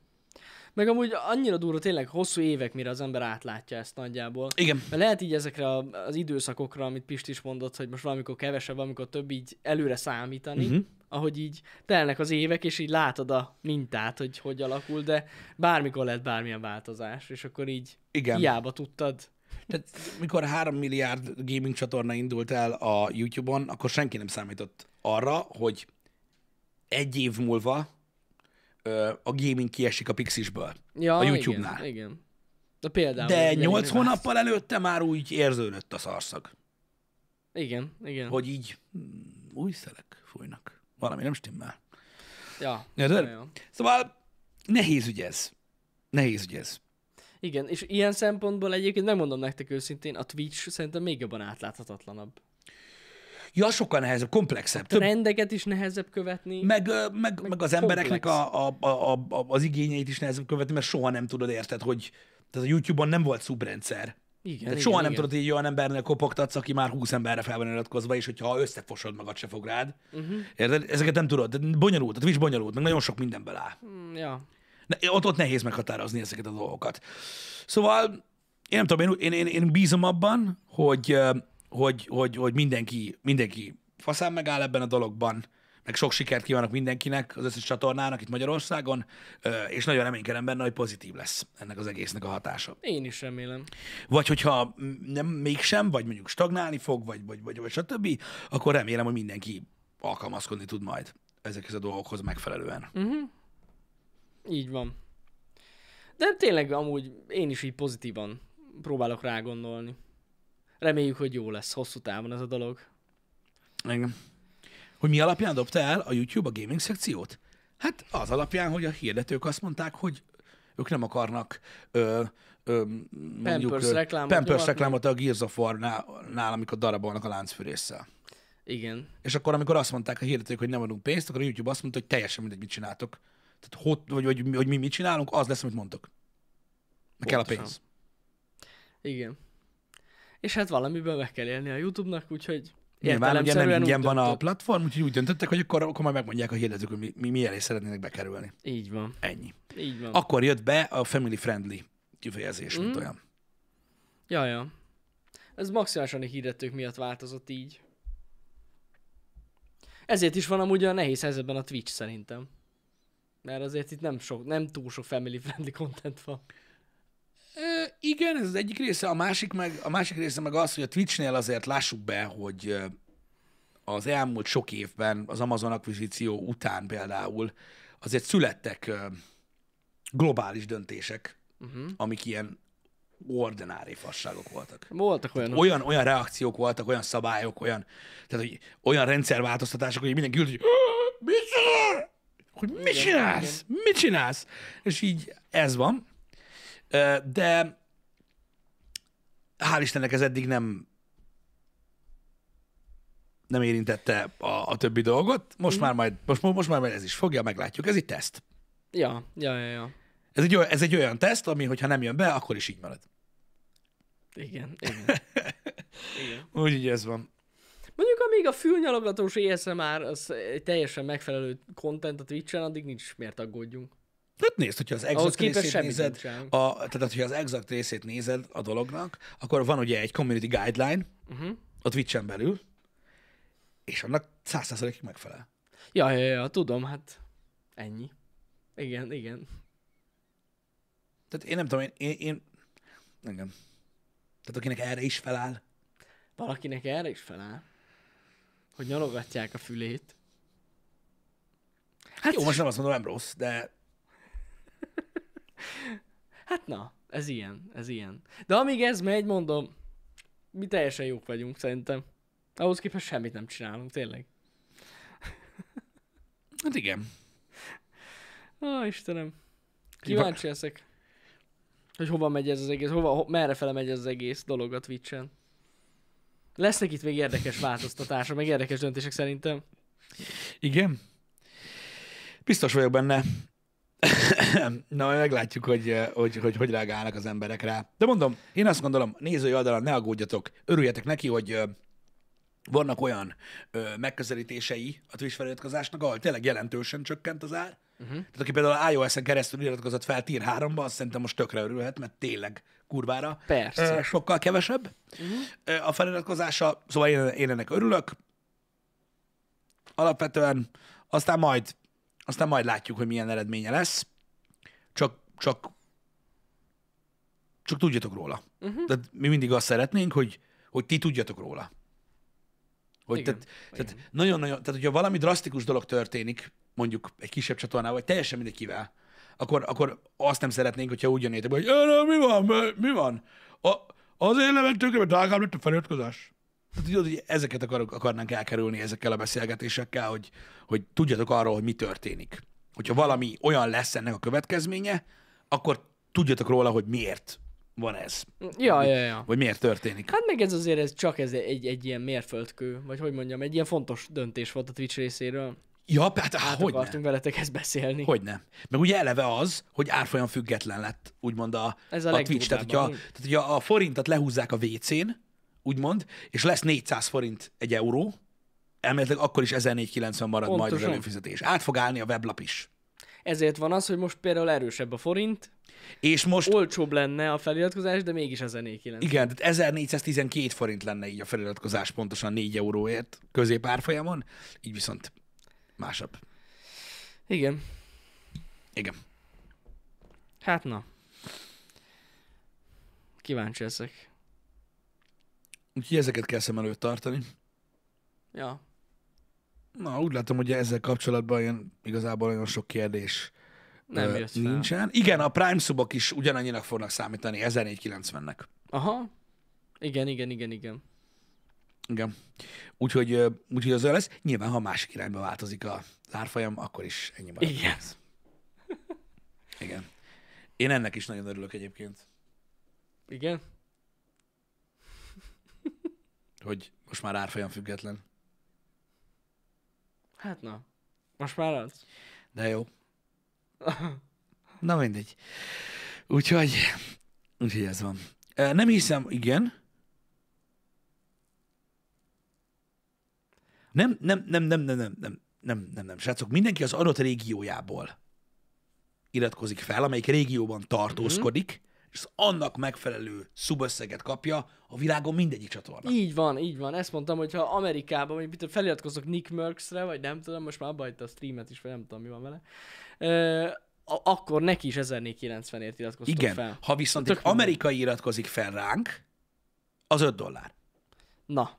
Speaker 2: Meg amúgy annyira durva tényleg hosszú évek, mire az ember átlátja ezt nagyjából.
Speaker 1: Igen.
Speaker 2: Mert lehet így ezekre az időszakokra, amit Pist is mondott, hogy most valamikor kevesebb, valamikor több így előre számítani, uh-huh. ahogy így telnek az évek, és így látod a mintát, hogy hogy alakul, de bármikor lehet bármilyen változás, és akkor így Igen. hiába tudtad
Speaker 1: tehát mikor 3 milliárd gaming csatorna indult el a YouTube-on, akkor senki nem számított arra, hogy egy év múlva ö, a gaming kiesik a Pixisből.
Speaker 2: Ja,
Speaker 1: a YouTube-nál.
Speaker 2: Igen, igen. De például...
Speaker 1: De 8 hónappal előtte már úgy érződött a szarszag.
Speaker 2: Igen, igen.
Speaker 1: Hogy így hm, új szelek fújnak. Valami nem stimmel.
Speaker 2: Ja.
Speaker 1: Érted?
Speaker 2: ja, ja.
Speaker 1: Szóval nehéz ügy ez. Nehéz ügy ez.
Speaker 2: Igen, és ilyen szempontból egyébként megmondom nektek őszintén, a Twitch szerintem még jobban átláthatatlanabb.
Speaker 1: Ja, sokkal nehezebb, komplexebb. Több,
Speaker 2: Trendeket is nehezebb követni.
Speaker 1: meg, ö, meg, meg, az embereknek a, a, a, a, az igényeit is nehezebb követni, mert soha nem tudod, érted, hogy tehát a YouTube-on nem volt szubrendszer.
Speaker 2: igen,
Speaker 1: Tehát
Speaker 2: igen,
Speaker 1: soha nem
Speaker 2: igen.
Speaker 1: tudod így olyan embernél kopogtatsz, aki már 20 emberre fel van iratkozva, és hogyha összefosod magad, se fog rád. Uh-huh. Érted? Ezeket nem tudod. Bonyolult, a Twitch bonyolult, meg nagyon sok mindenből áll.
Speaker 2: Mm, Ja.
Speaker 1: Ott, ott nehéz meghatározni ezeket a dolgokat. Szóval, én nem tudom, én, én, én, bízom abban, hogy, hogy, hogy, hogy mindenki, mindenki faszán megáll ebben a dologban, meg sok sikert kívánok mindenkinek, az összes csatornának itt Magyarországon, és nagyon reménykedem benne, hogy pozitív lesz ennek az egésznek a hatása.
Speaker 2: Én is remélem.
Speaker 1: Vagy hogyha nem mégsem, vagy mondjuk stagnálni fog, vagy, vagy, vagy, vagy stb., akkor remélem, hogy mindenki alkalmazkodni tud majd ezekhez a dolgokhoz megfelelően.
Speaker 2: Így van. De tényleg amúgy én is így pozitívan próbálok rá gondolni. Reméljük, hogy jó lesz hosszú távon ez a dolog.
Speaker 1: Igen. Hogy mi alapján dobta el a YouTube a gaming szekciót? Hát az alapján, hogy a hirdetők azt mondták, hogy ők nem akarnak ö, ö, mondjuk,
Speaker 2: Pampers reklámot
Speaker 1: Pampers reklámot a Gears of War-nál, nál, amikor darabolnak a láncfűrésszel.
Speaker 2: Igen.
Speaker 1: És akkor, amikor azt mondták a hirdetők, hogy nem adunk pénzt, akkor a YouTube azt mondta, hogy teljesen mindegy, mit csináltok. Tehát hot, vagy, vagy, hogy mi mit csinálunk, az lesz, amit mondtok. Meg kell a pénz.
Speaker 2: Igen. És hát valamiből meg kell élni a YouTube-nak, úgyhogy
Speaker 1: Nyilván ugye nem ingyen van a platform, úgyhogy úgy döntöttek, hogy akkor, akkor majd megmondják a hirdetők, hogy mi, mi, mi elé szeretnének bekerülni.
Speaker 2: Így van.
Speaker 1: Ennyi.
Speaker 2: Így van.
Speaker 1: Akkor jött be a family friendly kifejezés, mint
Speaker 2: Mm.
Speaker 1: olyan.
Speaker 2: Ja, ja. Ez maximálisan a hirdetők miatt változott így. Ezért is van amúgy a nehéz helyzetben a Twitch szerintem. Mert azért itt nem, sok, nem túl sok family friendly content van.
Speaker 1: Ö, igen, ez az egyik része, a másik, meg, a másik része meg az, hogy a Twitchnél azért lássuk be, hogy az elmúlt sok évben, az Amazon akvizíció után például azért születtek globális döntések, uh-huh. amik ilyen ordinári fasságok voltak.
Speaker 2: Voltak olyanok.
Speaker 1: Olyan, olyan reakciók voltak, olyan szabályok, olyan, tehát, hogy olyan rendszerváltoztatások, hogy mindenki ült, hogy [GASPS] mit csinál? Hogy mit
Speaker 2: Igen,
Speaker 1: csinálsz? Mit csinálsz? És így ez van. De hál' Istennek ez eddig nem nem érintette a, a többi dolgot. Most
Speaker 2: Mhm.
Speaker 1: már majd, most, most már majd ez is fogja, meglátjuk. Ez egy teszt.
Speaker 2: Ja, ja, ja, ja.
Speaker 1: Ez egy, olyan, ez egy olyan teszt, ami, hogyha nem jön be, akkor is így marad.
Speaker 2: Igen, igen. [LAUGHS] igen.
Speaker 1: Úgyhogy ez van.
Speaker 2: Mondjuk amíg a fülnyalogatós ASMR az egy teljesen megfelelő content a Twitch-en, addig nincs miért aggódjunk.
Speaker 1: Hát nézd, hogyha az exakt részét nézed, a, tehát hogyha az exakt részét nézed a dolognak, akkor van ugye egy community guideline
Speaker 2: Uh-huh.
Speaker 1: a Twitch-en belül, és annak 100%-ig megfelel.
Speaker 2: Ja, ja, ja, tudom, hát ennyi. Igen, igen.
Speaker 1: Tehát én nem tudom, én, én, én engem. Tehát akinek erre is feláll,
Speaker 2: Valakinek erre is feláll, hogy nyalogatják a fülét.
Speaker 1: hát jó, most nem azt mondom, nem rossz, de [LAUGHS]
Speaker 2: Hát na, ez ilyen, ez ilyen. De amíg ez megy, mondom, mi teljesen jók vagyunk szerintem. Ahhoz képest semmit nem csinálunk, tényleg. [LAUGHS]
Speaker 1: hát igen.
Speaker 2: Ó, Istenem. Kíváncsi leszek, hogy hova megy ez az egész, hova, ho, merre fele megy ez az egész dolog a Twitch-en. Lesznek itt még érdekes változtatások, meg érdekes döntések szerintem.
Speaker 1: Igen. Biztos vagyok benne. Na, meglátjuk, hogy, eh, hogy, hogy hogy reagálnak az emberek rá. De mondom, én azt gondolom, nézői oldalon ne aggódjatok, örüljetek neki, hogy ö, vannak olyan ö, megközelítései a Twitch feliratkozásnak, ahol tényleg jelentősen csökkent az ár. Uh-huh. Tehát aki például iOS-en keresztül iratkozott fel Tier 3-ba, azt szerintem most tökre örülhet, mert tényleg kurvára
Speaker 2: Persze.
Speaker 1: sokkal kevesebb uh-huh. a feliratkozása. Szóval én, én ennek örülök. Alapvetően aztán majd, aztán majd látjuk, hogy milyen eredménye lesz. Csak, csak, csak tudjatok róla. Uh-huh. Tehát mi mindig azt szeretnénk, hogy, hogy ti tudjatok róla. Hogy
Speaker 2: Igen,
Speaker 1: tehát, tehát nagyon-nagyon, tehát hogyha valami drasztikus dolog történik, mondjuk egy kisebb csatornával, vagy teljesen mindegy kivel, akkor, akkor azt nem szeretnénk, hogyha úgy jönnétek, hogy "Ö, mi van, mi- van? A, azért nem vettük, mert drágább lett a feliratkozás. Tehát tudod, hogy ezeket akarok, akarnánk elkerülni ezekkel a beszélgetésekkel, hogy, hogy tudjatok arról, hogy mi történik. Hogyha valami olyan lesz ennek a következménye, akkor tudjatok róla, hogy miért van ez,
Speaker 2: Ja, ja, ja.
Speaker 1: vagy miért történik.
Speaker 2: Hát meg ez azért ez csak ez egy, egy ilyen mérföldkő, vagy hogy mondjam, egy ilyen fontos döntés volt a Twitch részéről.
Speaker 1: Ja, hát
Speaker 2: Hát
Speaker 1: hogy
Speaker 2: akartunk veletek ezt beszélni.
Speaker 1: Hogy nem. Meg ugye eleve az, hogy árfolyam független lett, úgymond a,
Speaker 2: Ez a
Speaker 1: a Twitch. Tehát hogyha, tehát, hogyha a forintot lehúzzák a WC-n, úgymond, és lesz 400 forint egy euró, elméletileg akkor is 1490 marad majd az
Speaker 2: Pontosan.
Speaker 1: előfizetés. Át fog állni a weblap is.
Speaker 2: Ezért van az, hogy most például erősebb a forint,
Speaker 1: És most,
Speaker 2: olcsóbb lenne a feliratkozás, de mégis 1490.
Speaker 1: igen, tehát 1412 forint lenne így a feliratkozás pontosan 4 euróért középárfolyamon, így viszont másabb.
Speaker 2: Igen.
Speaker 1: Igen.
Speaker 2: Hát na. Kíváncsi leszek.
Speaker 1: Úgyhogy ezeket kell szem előtt tartani.
Speaker 2: Ja.
Speaker 1: Na, úgy látom, hogy ezzel kapcsolatban ilyen, igazából olyan sok kérdés
Speaker 2: Nem
Speaker 1: ö,
Speaker 2: fel.
Speaker 1: nincsen. Igen, a Prime subok is ugyanannyinak fognak számítani, 1490-nek.
Speaker 2: Aha. Igen, igen, igen, igen.
Speaker 1: Igen. Úgyhogy, úgyhogy az olyan lesz. Nyilván, ha másik irányba változik a árfolyam, akkor is ennyi marad.
Speaker 2: Igen. [LAUGHS]
Speaker 1: Igen. Én ennek is nagyon örülök egyébként,
Speaker 2: Igen?
Speaker 1: hogy most már árfolyam független.
Speaker 2: Hát na. Most már az.
Speaker 1: De jó. [LAUGHS] Na mindegy. Úgyhogy, úgyhogy ez van. Nem hiszem, igen. Nem, nem, nem, nem, nem, nem, nem, nem, nem, nem, srácok, mindenki az adott régiójából iratkozik fel, amelyik régióban tartózkodik, és az annak megfelelő szubösszeget kapja a világon mindegyik csatorna.
Speaker 2: Így van, így van. Ezt mondtam, hogy ha Amerikában, mit feliratkozok Nick Merckxre, vagy nem tudom, most már abba hagyta a streamet is, vagy nem tudom, mi van vele. Ö, akkor neki is 1490-ért iratkoztok
Speaker 1: Igen,
Speaker 2: fel.
Speaker 1: ha viszont
Speaker 2: Tök
Speaker 1: egy
Speaker 2: mindegy.
Speaker 1: amerikai iratkozik fel ránk, az 5 dollár.
Speaker 2: Na.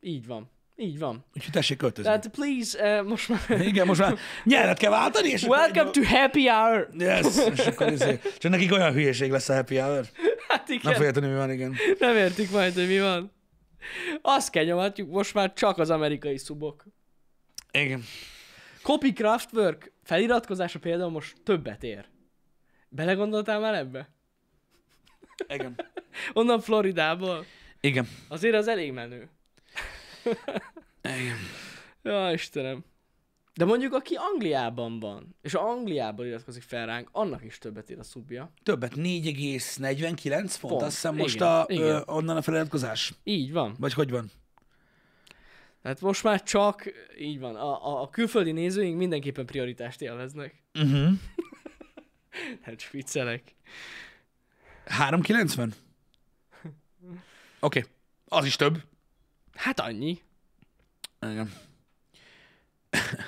Speaker 2: Így van. Így van.
Speaker 1: Úgyhogy tessék költözni.
Speaker 2: Tehát please, uh, most már...
Speaker 1: Igen, most már nyelvet kell váltani, és
Speaker 2: Welcome to happy hour!
Speaker 1: Yes, és akkor izé, csak nekik olyan hülyeség lesz a happy hour.
Speaker 2: Hát
Speaker 1: Nem
Speaker 2: igen,
Speaker 1: fogja tudni, mi van, igen.
Speaker 2: nem értik majd, hogy mi van. Azt kell nyomatjuk, most már csak az amerikai szubok.
Speaker 1: Igen.
Speaker 2: Copy Craftwork feliratkozása például most többet ér. Belegondoltál már ebbe?
Speaker 1: Igen.
Speaker 2: Onnan Floridából.
Speaker 1: Igen.
Speaker 2: Azért az elég menő.
Speaker 1: Igen.
Speaker 2: Ja, Istenem. De mondjuk, aki Angliában van, és Angliából iratkozik fel ránk, annak is többet ér a szubja.
Speaker 1: Többet, 4,49 font,
Speaker 2: Font.
Speaker 1: azt hiszem most
Speaker 2: Igen,
Speaker 1: a,
Speaker 2: igen.
Speaker 1: ö, onnan a feliratkozás.
Speaker 2: Így van.
Speaker 1: Vagy hogy van?
Speaker 2: Tehát most már csak, így van, a, a, a külföldi nézőink mindenképpen prioritást élveznek.
Speaker 1: Uh-huh. [LAUGHS]
Speaker 2: Hát csak viccelek.
Speaker 1: 3,90? Oké. Okay. Az is több.
Speaker 2: Hát annyi.
Speaker 1: Igen. [LAUGHS]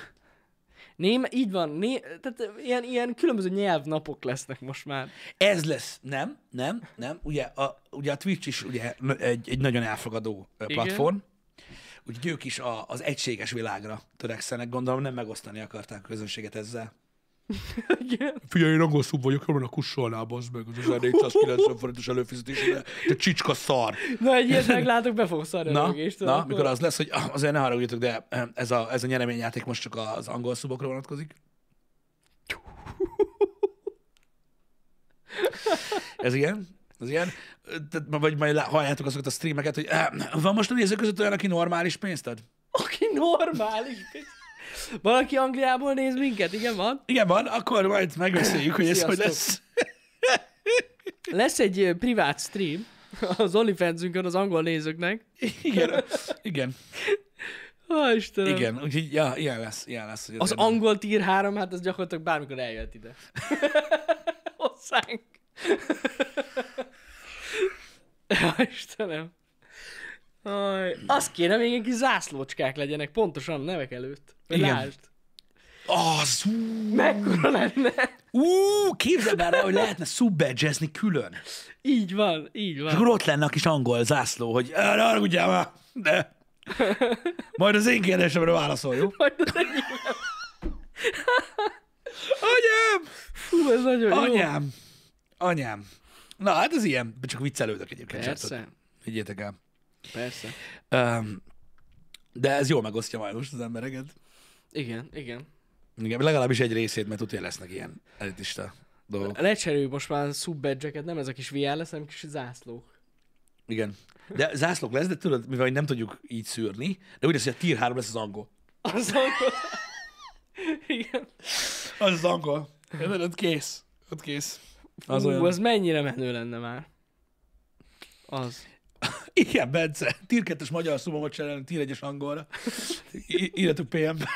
Speaker 2: Ném, így van, né, tehát ilyen, ilyen különböző nyelvnapok lesznek most már.
Speaker 1: Ez lesz, nem, nem, nem. Ugye a, ugye a Twitch is ugye egy, egy nagyon elfogadó ö,
Speaker 2: Igen.
Speaker 1: platform. Úgyhogy ők is a, az egységes világra törekszenek. Gondolom nem megosztani akarták a közönséget ezzel. [LAUGHS]
Speaker 2: Igen.
Speaker 1: Figyelj, én angol szub vagyok, jól a kussolnál, bazd meg, az 1490 forintos előfizetésre. Te csicska szar.
Speaker 2: Na, egy ilyet meglátok, be fogok szarni
Speaker 1: Na,
Speaker 2: rögést.
Speaker 1: na mikor az lesz, hogy ah, azért ne haragudjatok, de eh, ez a, ez a nyereményjáték most csak az angol szubokra vonatkozik. Ez ilyen? Ez ilyen? Tehát, vagy majd halljátok azokat a streameket, hogy eh, van most a nézők között olyan, aki normális pénzt ad?
Speaker 2: Aki normális. Valaki Angliából néz minket, igen, van?
Speaker 1: Igen, van, akkor majd megbeszéljük, hogy ez hogy lesz.
Speaker 2: Lesz egy privát stream az OnlyFansünkön az angol nézőknek.
Speaker 1: Igen, igen,
Speaker 2: Ó, Istenem.
Speaker 1: igen. Úgyhogy, ja, ilyen lesz, ilyen lesz. Hogy
Speaker 2: Az angol tier 3, hát ez gyakorlatilag bármikor eljöhet ide. [LAUGHS] Hozzánk. Ja, Istenem. Aj, azt kéne még egy kis zászlócskák legyenek, pontosan nevek előtt. Hogy
Speaker 1: Igen.
Speaker 2: Lásd.
Speaker 1: Az, ú,
Speaker 2: Mekkora lenne?
Speaker 1: ú, képzeld el rá, hogy lehetne subbadgezni külön.
Speaker 2: Így van, így
Speaker 1: És
Speaker 2: van.
Speaker 1: akkor ott lenne a kis angol zászló, hogy "Eh, ne haragudjál már, de [LAUGHS] majd az én kérdésemre válaszol, jó?
Speaker 2: Majd az egyik... [LAUGHS]
Speaker 1: Anyám!
Speaker 2: Fú, ez nagyon jó.
Speaker 1: Anyám! Anyám! Na, hát ez ilyen, csak viccelődök egyébként.
Speaker 2: Persze.
Speaker 1: Higgyétek el.
Speaker 2: Persze.
Speaker 1: Um, de ez jól megosztja majd most az embereket.
Speaker 2: Igen, igen.
Speaker 1: Igen, legalábbis egy részét, mert tudja, lesznek ilyen elitista dolgok.
Speaker 2: Lecserüljük most már subbadge nem ez a kis VR lesz, hanem kis zászlók.
Speaker 1: Igen. De zászlók lesz, de tudod, mivel nem tudjuk így szűrni, de úgy lesz, hogy a tier 3 lesz az angol.
Speaker 2: Az akkor... [LAUGHS] Igen.
Speaker 1: Az az angol. Érted? Ott kész. Ott kész. Az
Speaker 2: Ú,
Speaker 1: olyan.
Speaker 2: az mennyire menő lenne már. Az. [LAUGHS]
Speaker 1: Igen, Bence. 2-es magyar szumomot cserélni Tier 1-es angolra. I- írjatok PM-be.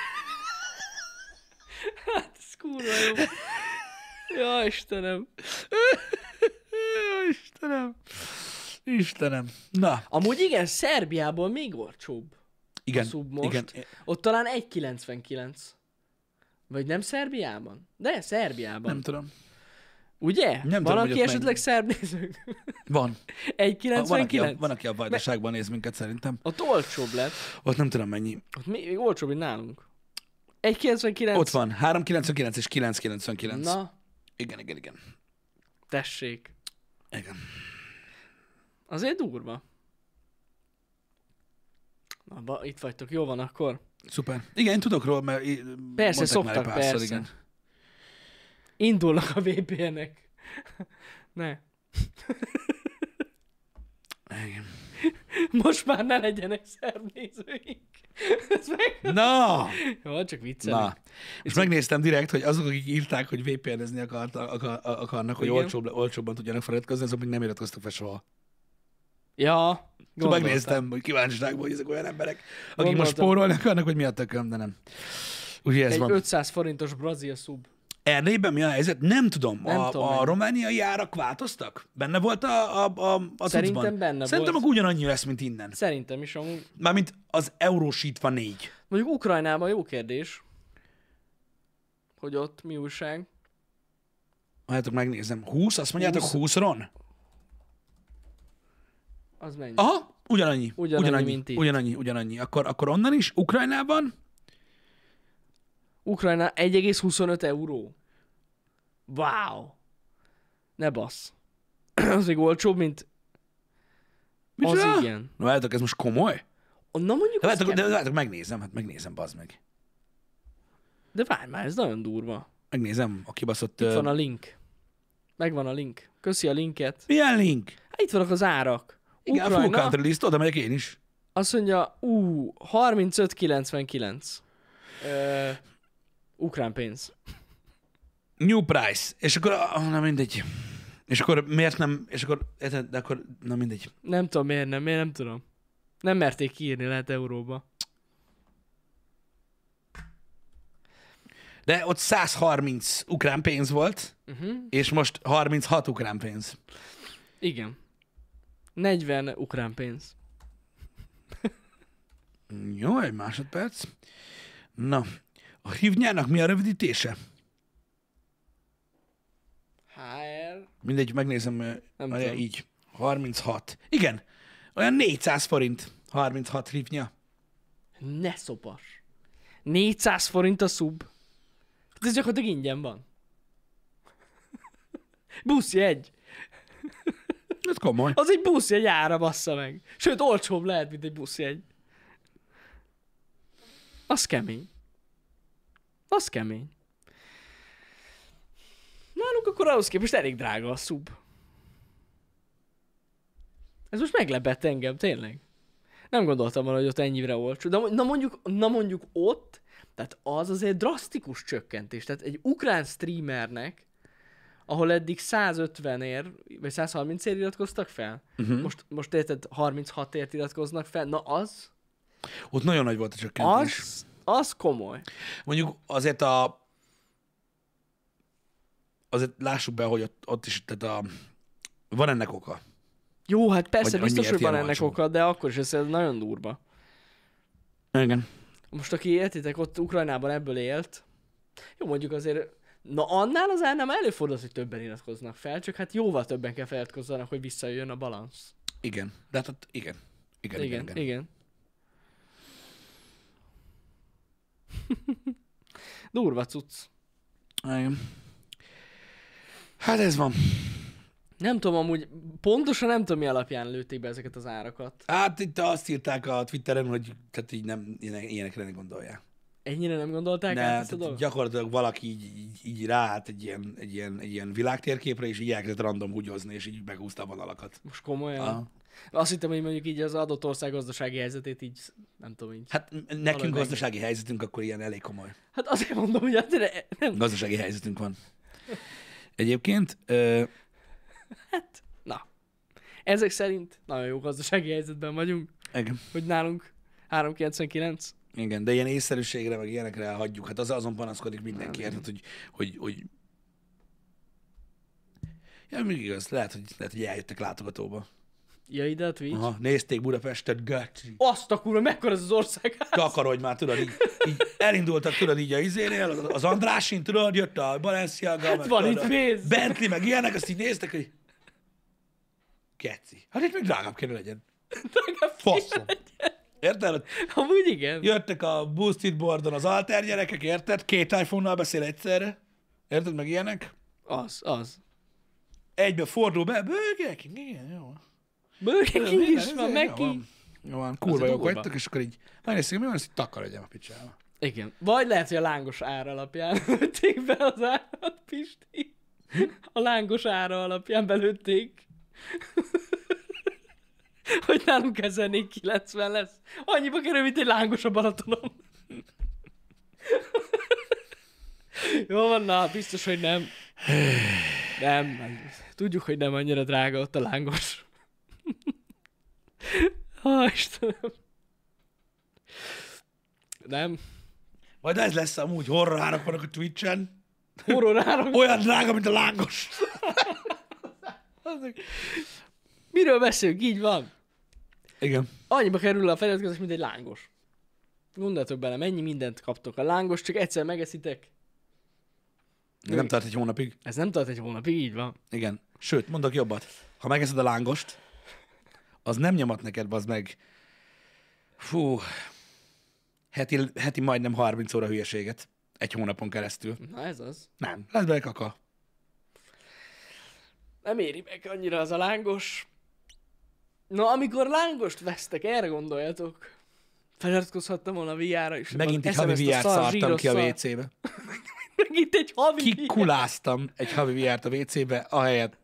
Speaker 2: Hát, ez kurva jó. Ja, Istenem.
Speaker 1: Istenem. Istenem. Na,
Speaker 2: Amúgy igen, Szerbiából még olcsóbb.
Speaker 1: igen.
Speaker 2: a szub most.
Speaker 1: Igen.
Speaker 2: Ott talán 1,99. Vagy nem Szerbiában? De, Szerbiában.
Speaker 1: Nem tudom.
Speaker 2: Ugye?
Speaker 1: Nem
Speaker 2: Van,
Speaker 1: tudom,
Speaker 2: aki esetleg
Speaker 1: mennyi.
Speaker 2: szerb nézők? [LAUGHS]
Speaker 1: Van. Van, aki a,
Speaker 2: 1,99?
Speaker 1: van, aki a vajdaságban néz minket szerintem.
Speaker 2: Ott olcsóbb lett.
Speaker 1: Ott nem tudom mennyi.
Speaker 2: Ott még, olcsóbb, mint nálunk. 1,99?
Speaker 1: Ott van. 399 és 999.
Speaker 2: Na,
Speaker 1: Igen, igen, igen.
Speaker 2: tessék.
Speaker 1: Igen.
Speaker 2: Azért durva. Na, ba, itt vagytok, jó van akkor.
Speaker 1: Szuper. Igen, én tudok róla, mert
Speaker 2: Persze, szoktak,
Speaker 1: párszor,
Speaker 2: persze.
Speaker 1: Igen.
Speaker 2: Indulnak a VPN-ek. [LAUGHS] ne.
Speaker 1: igen.
Speaker 2: Most már ne legyenek szerb nézőink. Ez meg...
Speaker 1: Na!
Speaker 2: Jó, csak viccelek.
Speaker 1: Na, és megnéztem direkt, hogy azok, akik írták, hogy VPN-ezni akarta, akar, akarnak, hogy olcsóbb, olcsóbban tudjanak feliratkozni, azok még nem iratkoztak fel soha.
Speaker 2: Ja,
Speaker 1: Szóval
Speaker 2: gondoltam.
Speaker 1: megnéztem, hogy kíváncsiságból, hogy ezek olyan emberek, akik most
Speaker 2: Gondoltam.
Speaker 1: spórolni akarnak, hogy mi a tököm, de nem. Úgyhogy ez
Speaker 2: Egy
Speaker 1: van.
Speaker 2: 500 forintos brazil szub.
Speaker 1: Erdélyben mi a helyzet? Nem tudom.
Speaker 2: Nem
Speaker 1: a,
Speaker 2: tudom
Speaker 1: a
Speaker 2: én.
Speaker 1: romániai árak változtak? Benne volt a, a, a, a
Speaker 2: Szerintem
Speaker 1: cuccban?
Speaker 2: benne
Speaker 1: Szerintem
Speaker 2: volt.
Speaker 1: ugyanannyi lesz, mint innen.
Speaker 2: Szerintem is amúgy.
Speaker 1: Mármint az eurósítva négy.
Speaker 2: Mondjuk Ukrajnában jó kérdés, hogy ott mi újság.
Speaker 1: Várjátok, megnézem. 20? Azt mondjátok
Speaker 2: 20.
Speaker 1: 20 ron?
Speaker 2: Az mennyi?
Speaker 1: Aha, ugyanannyi.
Speaker 2: Ugyanannyi,
Speaker 1: ugyanannyi,
Speaker 2: mint itt.
Speaker 1: ugyanannyi, ugyanannyi. Akkor, akkor onnan is, Ukrajnában?
Speaker 2: Ukrajna 1,25 euró. Wow. Ne bassz. [CLEARS THROAT] az még olcsóbb, mint az
Speaker 1: Micsoda?
Speaker 2: igen.
Speaker 1: Na, várjátok, ez most komoly?
Speaker 2: Na mondjuk,
Speaker 1: De várjátok, de várjátok, megnézem, hát megnézem, bazd meg.
Speaker 2: de várj már, ez nagyon durva.
Speaker 1: Megnézem a kibaszott...
Speaker 2: Itt van a link. Megvan a link. Köszi a linket.
Speaker 1: Milyen link?
Speaker 2: Hát itt vannak az árak.
Speaker 1: Igen, a full
Speaker 2: Ukrajna,
Speaker 1: country list, oda megyek én is.
Speaker 2: azt mondja, ú, 35,99. Ö, ukrán pénz.
Speaker 1: New price. És akkor, ah, na mindegy. És akkor miért nem, és akkor, de akkor, na mindegy.
Speaker 2: Nem tudom miért nem, miért nem tudom. Nem merték kiírni, lehet euróba.
Speaker 1: De ott 130 ukrán pénz volt,
Speaker 2: Uh-huh.
Speaker 1: és most 36 ukrán pénz.
Speaker 2: Igen. 40 ukrán pénz.
Speaker 1: Jó, egy másodperc. Na, a hívnyának mi a rövidítése?
Speaker 2: HR.
Speaker 1: Mindegy, megnézem,
Speaker 2: Nem
Speaker 1: olyan
Speaker 2: tudom.
Speaker 1: így. 36. Igen, olyan 400 forint. 36 hívnya.
Speaker 2: Ne szopas. 400 forint a szub. Hát ez gyakorlatilag ingyen van. Buszjegy.
Speaker 1: Ez komoly.
Speaker 2: Az egy buszjegy ára bassza meg. Sőt, olcsóbb lehet, mint egy buszjegy. Az kemény. Az kemény. Nálunk akkor ahhoz képest elég drága a szub. Ez most meglepett engem, tényleg. Nem gondoltam volna, hogy ott ennyire olcsó. De na mondjuk, na mondjuk ott, tehát az azért drasztikus csökkentés. Tehát egy ukrán streamernek, ahol eddig 150 ér, vagy 130 ér iratkoztak fel, uh-huh. most, most érted 36 ért iratkoznak fel, na az,
Speaker 1: Ott nagyon nagy volt a csökkentés.
Speaker 2: az, az komoly.
Speaker 1: Mondjuk azért a... Azért lássuk be, hogy ott, ott is, tehát a... Van ennek oka.
Speaker 2: Jó, hát persze,
Speaker 1: Hogy-
Speaker 2: biztos, hogy van ennek
Speaker 1: olcsó.
Speaker 2: oka, de akkor is ez nagyon durva.
Speaker 1: Igen.
Speaker 2: Most aki értitek, ott Ukrajnában ebből élt, jó mondjuk azért, na annál az nem előfordul, hogy többen iratkoznak fel, csak hát jóval többen kell feliratkozzanak, hogy visszajöjjön a balansz.
Speaker 1: Igen. De hát igen. Igen, igen,
Speaker 2: Igen,
Speaker 1: igen.
Speaker 2: igen. Durva cucc.
Speaker 1: igen. Hát ez van.
Speaker 2: Nem tudom, amúgy pontosan nem tudom, mi alapján lőtték be ezeket az árakat.
Speaker 1: Hát itt azt írták a Twitteren, hogy tehát így nem ilyenek- ilyenekre ne gondolják.
Speaker 2: Ennyire nem gondolták
Speaker 1: Ne,
Speaker 2: át ezt a dolgot?
Speaker 1: gyakorlatilag valaki így, így, így ráállt egy ilyen, egy, ilyen, egy ilyen világtérképre, és így elkezdett random húgyozni, és így meghúzta a vonalakat.
Speaker 2: Most komolyan?
Speaker 1: Aha.
Speaker 2: Azt hittem, hogy mondjuk így az adott ország gazdasági helyzetét így, nem tudom így.
Speaker 1: Hát nekünk gazdasági helyzetünk akkor ilyen elég komoly.
Speaker 2: Hát azért mondom, hogy hát nem.
Speaker 1: Gazdasági helyzetünk van. Egyébként, ö,
Speaker 2: Hát, na. Ezek szerint nagyon jó gazdasági helyzetben vagyunk,
Speaker 1: igen,
Speaker 2: hogy nálunk 399.
Speaker 1: igen, de ilyen észszerűségre, meg ilyenekre hagyjuk. Hát az azon panaszkodik mindenki, érted, hogy, hogy, hogy Ja, még igaz, lehet, hogy, lehet, hogy eljöttek látogatóba.
Speaker 2: Ja, ide a Twitch.
Speaker 1: Aha, nézték Budapestet, Göcsi.
Speaker 2: Azt a kurva, mekkora ez az ország? [LAUGHS]
Speaker 1: Takarodj már, tudod, így, így elindultak, tudod, így a izénél, az- Andrásin, tudod, jött a Balenciaga, meg,
Speaker 2: Hát van
Speaker 1: tudod,
Speaker 2: itt pénz.
Speaker 1: Bentley, meg ilyenek, azt így néztek, hogy keci. Hát itt még drágább kéne legyen. [LAUGHS]
Speaker 2: Drágább
Speaker 1: Faszom. Érted?
Speaker 2: Amúgy igen.
Speaker 1: Jöttek a boosted boardon az alter gyerekek, érted? Két iPhone-nal beszél egyszerre. Érted, meg ilyenek?
Speaker 2: Az, az.
Speaker 1: Egybe fordul be, King, igen, jó.
Speaker 2: Burger King is van, meg
Speaker 1: jó van. Kurva jók vagytok, és akkor így megnéztük, mi van, ezt így takarodjam a picsába.
Speaker 2: Igen. Vagy lehet, hogy a lángos ára alapján [LAUGHS] lőtték be az árat, Pisti. A lángos ára alapján belőtték. [LAUGHS] hogy nálunk 1490 lesz. Annyiba kerül, mint egy lángos a Balatonon. [LAUGHS] Jó van, na, biztos, hogy. Nem, nem. Tudjuk, hogy nem annyira drága ott a lángos. Ha, Istenem. Nem.
Speaker 1: Majd ez lesz amúgy, horror árak vannak a Twitch-en.
Speaker 2: Horror árak.
Speaker 1: Olyan drága, mint a lángos.
Speaker 2: Miről beszélünk? Így van.
Speaker 1: Igen.
Speaker 2: Annyiba kerül a feliratkozás, mint egy lángos. Gondoljatok bele, mennyi mindent kaptok. A lángos csak egyszer megeszitek.
Speaker 1: Nem tart egy hónapig.
Speaker 2: Ez nem tart egy hónapig, így van.
Speaker 1: Igen. Sőt, mondok jobbat. Ha megeszed a lángost, az nem nyomat neked, az meg. Fú. Heti, heti majdnem 30 óra hülyeséget. Egy hónapon keresztül.
Speaker 2: Na ez az.
Speaker 1: Nem. Lesz bele kaka.
Speaker 2: Nem éri meg annyira az a lángos. Na, amikor lángost vesztek, erre gondoljatok. Feliratkozhattam volna a VR-ra is.
Speaker 1: Megint egy havi
Speaker 2: szar,
Speaker 1: szartam ki a. WC-be. [LAUGHS]
Speaker 2: Megint egy havi VR.
Speaker 1: Kikuláztam egy havi VR-t a WC-be, ahelyett.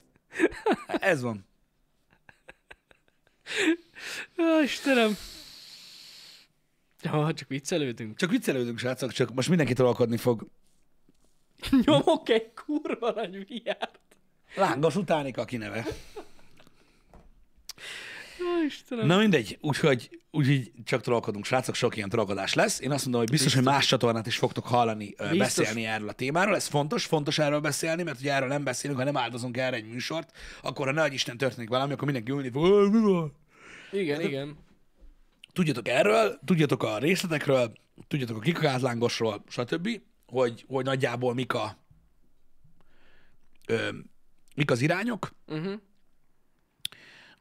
Speaker 1: Ez van.
Speaker 2: Ó, Istenem. Ja, csak viccelődünk.
Speaker 1: Csak viccelődünk, srácok, csak most mindenki trollkodni fog. [LAUGHS]
Speaker 2: Nyomok egy kurva nagy VR-t.
Speaker 1: Lángos utáni kaki neve.
Speaker 2: Ó, Istenem.
Speaker 1: Na mindegy, úgyhogy úgyhogy csak trollkodunk, srácok, sok ilyen trollkodás lesz. Én azt mondom, hogy biztos, biztos. hogy más csatornát is fogtok hallani, biztos. Beszélni erről a témáról. Ez fontos, fontos erről beszélni, mert hogy erről nem beszélünk, ha nem áldozunk erre egy műsort, akkor ha nagy Isten történik valami, akkor mindenki ülni fog, "Ö, mi van?
Speaker 2: Igen, igen.
Speaker 1: Tudjatok erről, tudjatok a részletekről, tudjatok a kikakázlángosról, stb., hogy, hogy nagyjából mik a ö, mik az irányok,
Speaker 2: Uh-huh.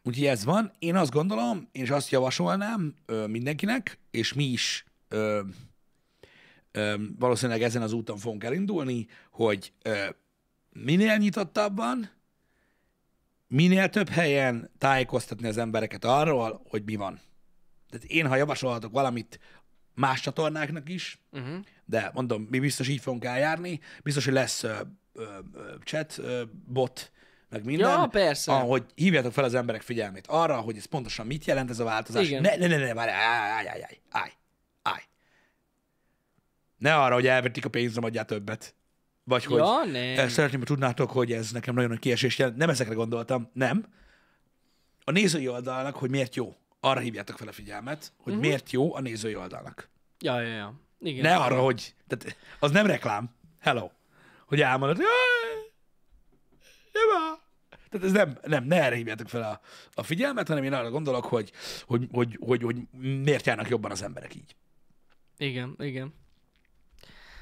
Speaker 1: Úgyhogy ez van. Én azt gondolom, és azt javasolnám ö, mindenkinek, és mi is ö, ö, valószínűleg ezen az úton fogunk elindulni, hogy ö, minél nyitottabban, minél több helyen tájékoztatni az embereket arról, hogy mi van. Tehát én, ha javasolhatok valamit más csatornáknak is,
Speaker 2: Uh-huh.
Speaker 1: de mondom, mi biztos így fogunk eljárni, biztos, hogy lesz ö, ö, chat ö, bot, meg minden.
Speaker 2: Ja, persze.
Speaker 1: Ahogy hívjátok fel az emberek figyelmét arra, hogy ez pontosan mit jelent ez a változás.
Speaker 2: Igen.
Speaker 1: Ne, ne, ne, ne, várj, állj, állj, állj, állj, állj, állj. Ne arra, hogy elvették a pénzem, adjál többet. Vagy hogy
Speaker 2: Ja,
Speaker 1: eh,
Speaker 2: nem.
Speaker 1: szeretném, hogy tudnátok, hogy ez nekem nagyon nagy kiesés jelent. Nem ezekre gondoltam, nem. A nézői oldalnak, hogy miért jó. Arra hívjátok fel a figyelmet, hogy uh-huh. miért jó a nézői oldalnak.
Speaker 2: Ja, ja, ja. Igen.
Speaker 1: Ne arra, hogy... Tehát az nem reklám. Hello. Hogy elmondod, "Jaj, Jeba. Tehát ez nem, nem, ne erre hívjátok fel a, a figyelmet, hanem én arra gondolok, hogy, hogy, hogy, hogy, hogy miért járnak jobban az emberek így.
Speaker 2: Igen, igen.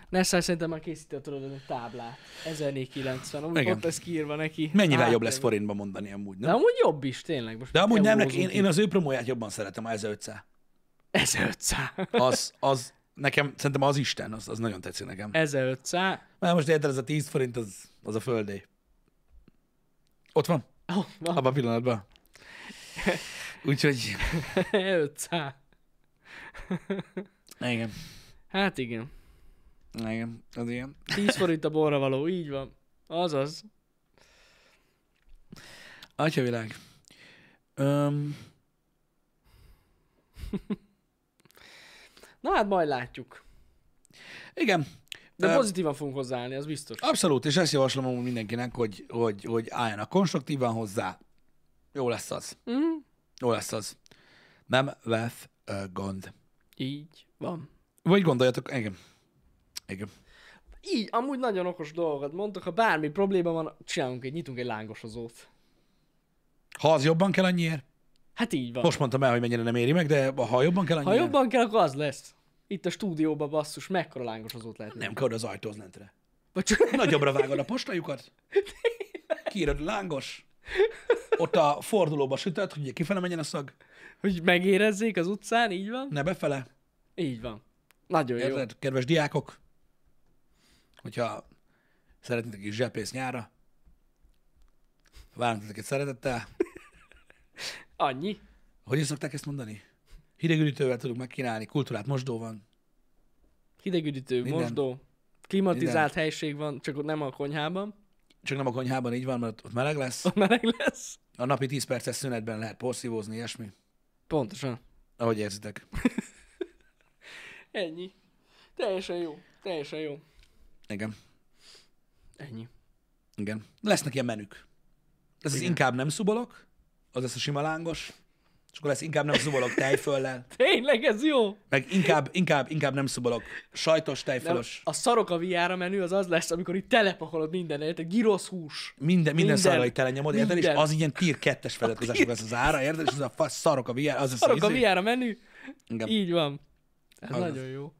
Speaker 2: Nessai szerintem már készített tudod egy táblát. 1490, úgy
Speaker 1: Igen.
Speaker 2: ott lesz kiírva neki.
Speaker 1: Mennyivel
Speaker 2: Hát,
Speaker 1: jobb lesz forintban mondani amúgy,
Speaker 2: De
Speaker 1: nem?
Speaker 2: amúgy jobb is, tényleg. Most
Speaker 1: De amúgy nem, neki, én, én az ő promóját jobban szeretem, a 1500.
Speaker 2: itt. 1500.
Speaker 1: Az, az, nekem, szerintem az Isten, az, az nagyon tetszik nekem.
Speaker 2: 1500.
Speaker 1: Mert most érted, ez a 10 forint, az, az a földé. Ott van.
Speaker 2: Oh, van.
Speaker 1: abban a pillanatban. Úgyhogy, [LAUGHS]
Speaker 2: 500.
Speaker 1: igen,
Speaker 2: Hát igen.
Speaker 1: Igen, az ilyen.
Speaker 2: 10 forint a borra való, így van. Azaz.
Speaker 1: Atyavilág. Öm, [LAUGHS]
Speaker 2: Na hát majd látjuk.
Speaker 1: igen,
Speaker 2: De pozitívan fogunk hozzáállni, az biztos.
Speaker 1: abszolút, és ezt javaslom amúgy mindenkinek, hogy, hogy, hogy álljanak konstruktívan hozzá. Jó lesz az.
Speaker 2: Mm,
Speaker 1: Jó lesz az. Nem lesz ö, gond.
Speaker 2: így van.
Speaker 1: Vagy gondoljatok, igen. Igen.
Speaker 2: Így, amúgy nagyon okos dolgokat mondtak, ha bármi probléma van, csinálunk egy, nyitunk egy lángosozót.
Speaker 1: Ha az jobban kell annyiért,
Speaker 2: Hát így van.
Speaker 1: most mondtam el, hogy mennyire nem éri meg, de ha jobban kell
Speaker 2: ha
Speaker 1: annyiért,
Speaker 2: jobban kell, akkor az lesz. Itt a stúdióban basszus, mekkora lángosozót lehet.
Speaker 1: nem kell az ajtóhoz lentre.
Speaker 2: Vagy csak [LAUGHS]
Speaker 1: Nagyobbra vágod a postajukat, [LAUGHS] kiírod lángos, ott a fordulóba sütöd, hogy kifele menjen a szag,
Speaker 2: hogy megérezzék az utcán, így van?
Speaker 1: ne befele.
Speaker 2: Így van. Nagyon jó.
Speaker 1: Érted, kedves diákok? Hogyha szeretnétek is zsebész nyára, várunk titeket szeretettel. [LAUGHS]
Speaker 2: Annyi.
Speaker 1: Hogy is szokták ezt mondani? Hidegüdítővel tudunk megkínálni, kultúrát mosdó van.
Speaker 2: Hidegüdítő,
Speaker 1: Minden.
Speaker 2: mosdó. Klimatizált helység van, csak ott nem a konyhában.
Speaker 1: Csak nem a konyhában így van, mert ott meleg lesz.
Speaker 2: Ott meleg lesz.
Speaker 1: A napi 10 perces szünetben lehet porszívózni, ilyesmi.
Speaker 2: Pontosan.
Speaker 1: Ahogy érzitek. [LAUGHS]
Speaker 2: Ennyi. Teljesen jó. Teljesen jó.
Speaker 1: Igen.
Speaker 2: Ennyi.
Speaker 1: Igen. Lesznek ilyen menük. Ez az inkább nem szubolok, az lesz a sima lángos, és akkor lesz inkább nem szubolok tejföllel, [LAUGHS]
Speaker 2: Tényleg ez jó?
Speaker 1: meg inkább, inkább, inkább nem szubolok sajtos,
Speaker 2: Nem,
Speaker 1: tejfölos,
Speaker 2: a szarok a viára menü az az lesz, amikor itt telepakolod minden, érted? Girosz hús.
Speaker 1: minden, minden, minden szarra, hogy telenyomod, érted? És az ilyen tier kettes feliratkozások lesz az ára, érted? És az a fasz szarok a VR, az az
Speaker 2: Szarok a
Speaker 1: izé.
Speaker 2: viára menü.
Speaker 1: Igen.
Speaker 2: Így van. Ez
Speaker 1: Az.
Speaker 2: nagyon jó.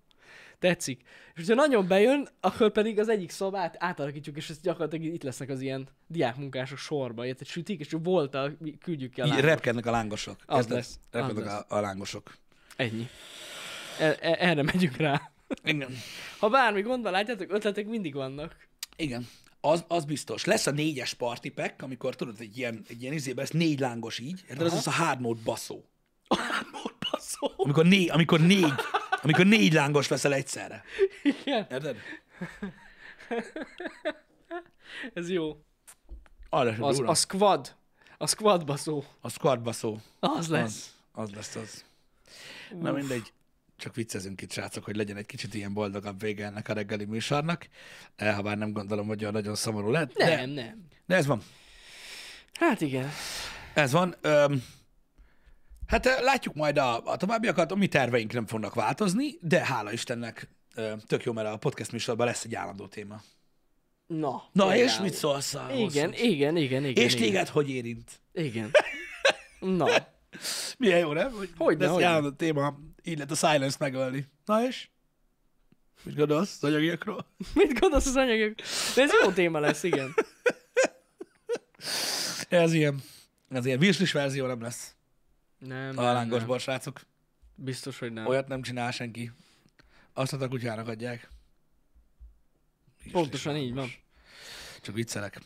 Speaker 2: Tetszik. És hogyha nagyon bejön, akkor pedig az egyik szobát átalakítjuk, és ez gyakorlatilag itt lesznek az ilyen diákmunkások sorba, érted? Sütik, és csak voltal küldjük ki a
Speaker 1: Így
Speaker 2: lángos.
Speaker 1: repkednek a lángosok.
Speaker 2: Az
Speaker 1: Érted?
Speaker 2: lesz,
Speaker 1: Repkednek a, a lángosok.
Speaker 2: Ennyi. E- e- erre megyünk rá.
Speaker 1: Igen.
Speaker 2: Ha bármi gond van, látjátok, ötletek mindig vannak.
Speaker 1: Igen. Az, az biztos. Lesz a négyes party pack, amikor tudod, egy ilyen, egy ilyen izébe lesz négy lángos így, érted? Az az a hard mode baszó. [LAUGHS]
Speaker 2: Mód baszó.
Speaker 1: Amikor, né, amikor négy, amikor négy lángos veszel egyszerre.
Speaker 2: Igen,
Speaker 1: Érted?
Speaker 2: ez jó.
Speaker 1: Arra sem
Speaker 2: Az,
Speaker 1: durva.
Speaker 2: a squad. A squad baszó.
Speaker 1: A squad baszó.
Speaker 2: Az lesz.
Speaker 1: Az, az lesz az. Na mindegy. Csak viccezünk itt, srácok, hogy legyen egy kicsit ilyen boldogabb vége ennek a reggeli műsornak. Eh, Ha bár nem gondolom, hogy olyan nagyon szomorú lett. De,
Speaker 2: Nem, nem.
Speaker 1: de ez van.
Speaker 2: Hát igen.
Speaker 1: Ez van. Öm, hát látjuk majd a, a továbbiakat, a mi terveink nem fognak változni, de hála Istennek tök jó, mert a podcast műsorban lesz egy állandó téma.
Speaker 2: Na.
Speaker 1: Na,
Speaker 2: például.
Speaker 1: és mit szólsz ahhoz?
Speaker 2: Igen, igen, igen, igen.
Speaker 1: És
Speaker 2: igen.
Speaker 1: téged hogy érint?
Speaker 2: Igen. [LAUGHS] Na.
Speaker 1: Milyen jó, nem? Hogy
Speaker 2: Hogyne,
Speaker 1: lesz egy állandó téma, így lehet a silence megölni. Na és? Mit gondolsz az anyagiakról? [LAUGHS]
Speaker 2: Mit gondolsz az anyagok? De ez jó téma lesz, igen.
Speaker 1: Ez ilyen. Ez ilyen virslis verzió nem lesz.
Speaker 2: Nem,
Speaker 1: A
Speaker 2: nem,
Speaker 1: lángos
Speaker 2: nem.
Speaker 1: bor, srácok.
Speaker 2: Biztos, hogy nem.
Speaker 1: Olyat nem csinál senki. Azt a kutyának adják. Virslis
Speaker 2: Pontosan így van.
Speaker 1: Csak viccelek.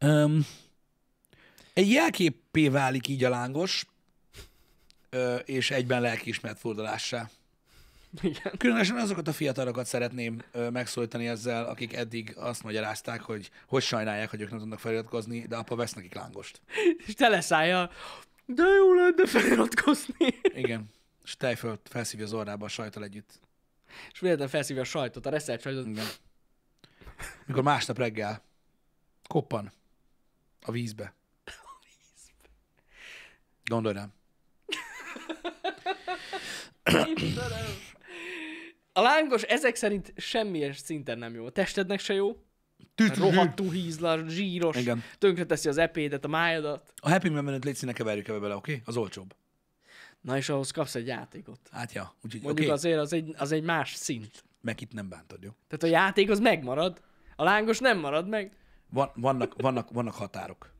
Speaker 1: Um, egy jelképé válik így a lángos, ö, és egyben lelkiismert fordulássá.
Speaker 2: Igen.
Speaker 1: Különösen azokat a fiatalokat szeretném ö, megszólítani ezzel, akik eddig azt magyarázták, hogy hogy sajnálják, hogy ők nem tudnak feliratkozni, de apa vesz nekik lángost.
Speaker 2: És teleszállja. De jó lenne feliratkozni.
Speaker 1: Igen. És tejföl felszívja az orrába a sajtal együtt.
Speaker 2: És véletlenül felszívja a sajtot, a reszelt sajtot.
Speaker 1: Igen. Mikor másnap reggel koppan a vízbe. Gondolj rám.
Speaker 2: A lángos ezek szerint semmilyen szinten nem jó. A testednek se jó.
Speaker 1: Tüt,
Speaker 2: Rohadtul hízlas, zsíros,
Speaker 1: Igen.
Speaker 2: tönkreteszi az epédet, a májadat.
Speaker 1: A Happy Meal menüt légy színe keverjük ebbe bele, oké? Okay? Az olcsóbb.
Speaker 2: Na és ahhoz kapsz egy játékot.
Speaker 1: Hát ja, úgyhogy
Speaker 2: Mondjuk
Speaker 1: oké,
Speaker 2: azért az egy, az egy más szint.
Speaker 1: meg itt nem bántod, jó?
Speaker 2: Tehát a játék az megmarad, a lángos nem marad meg.
Speaker 1: Van, vannak, vannak, vannak határok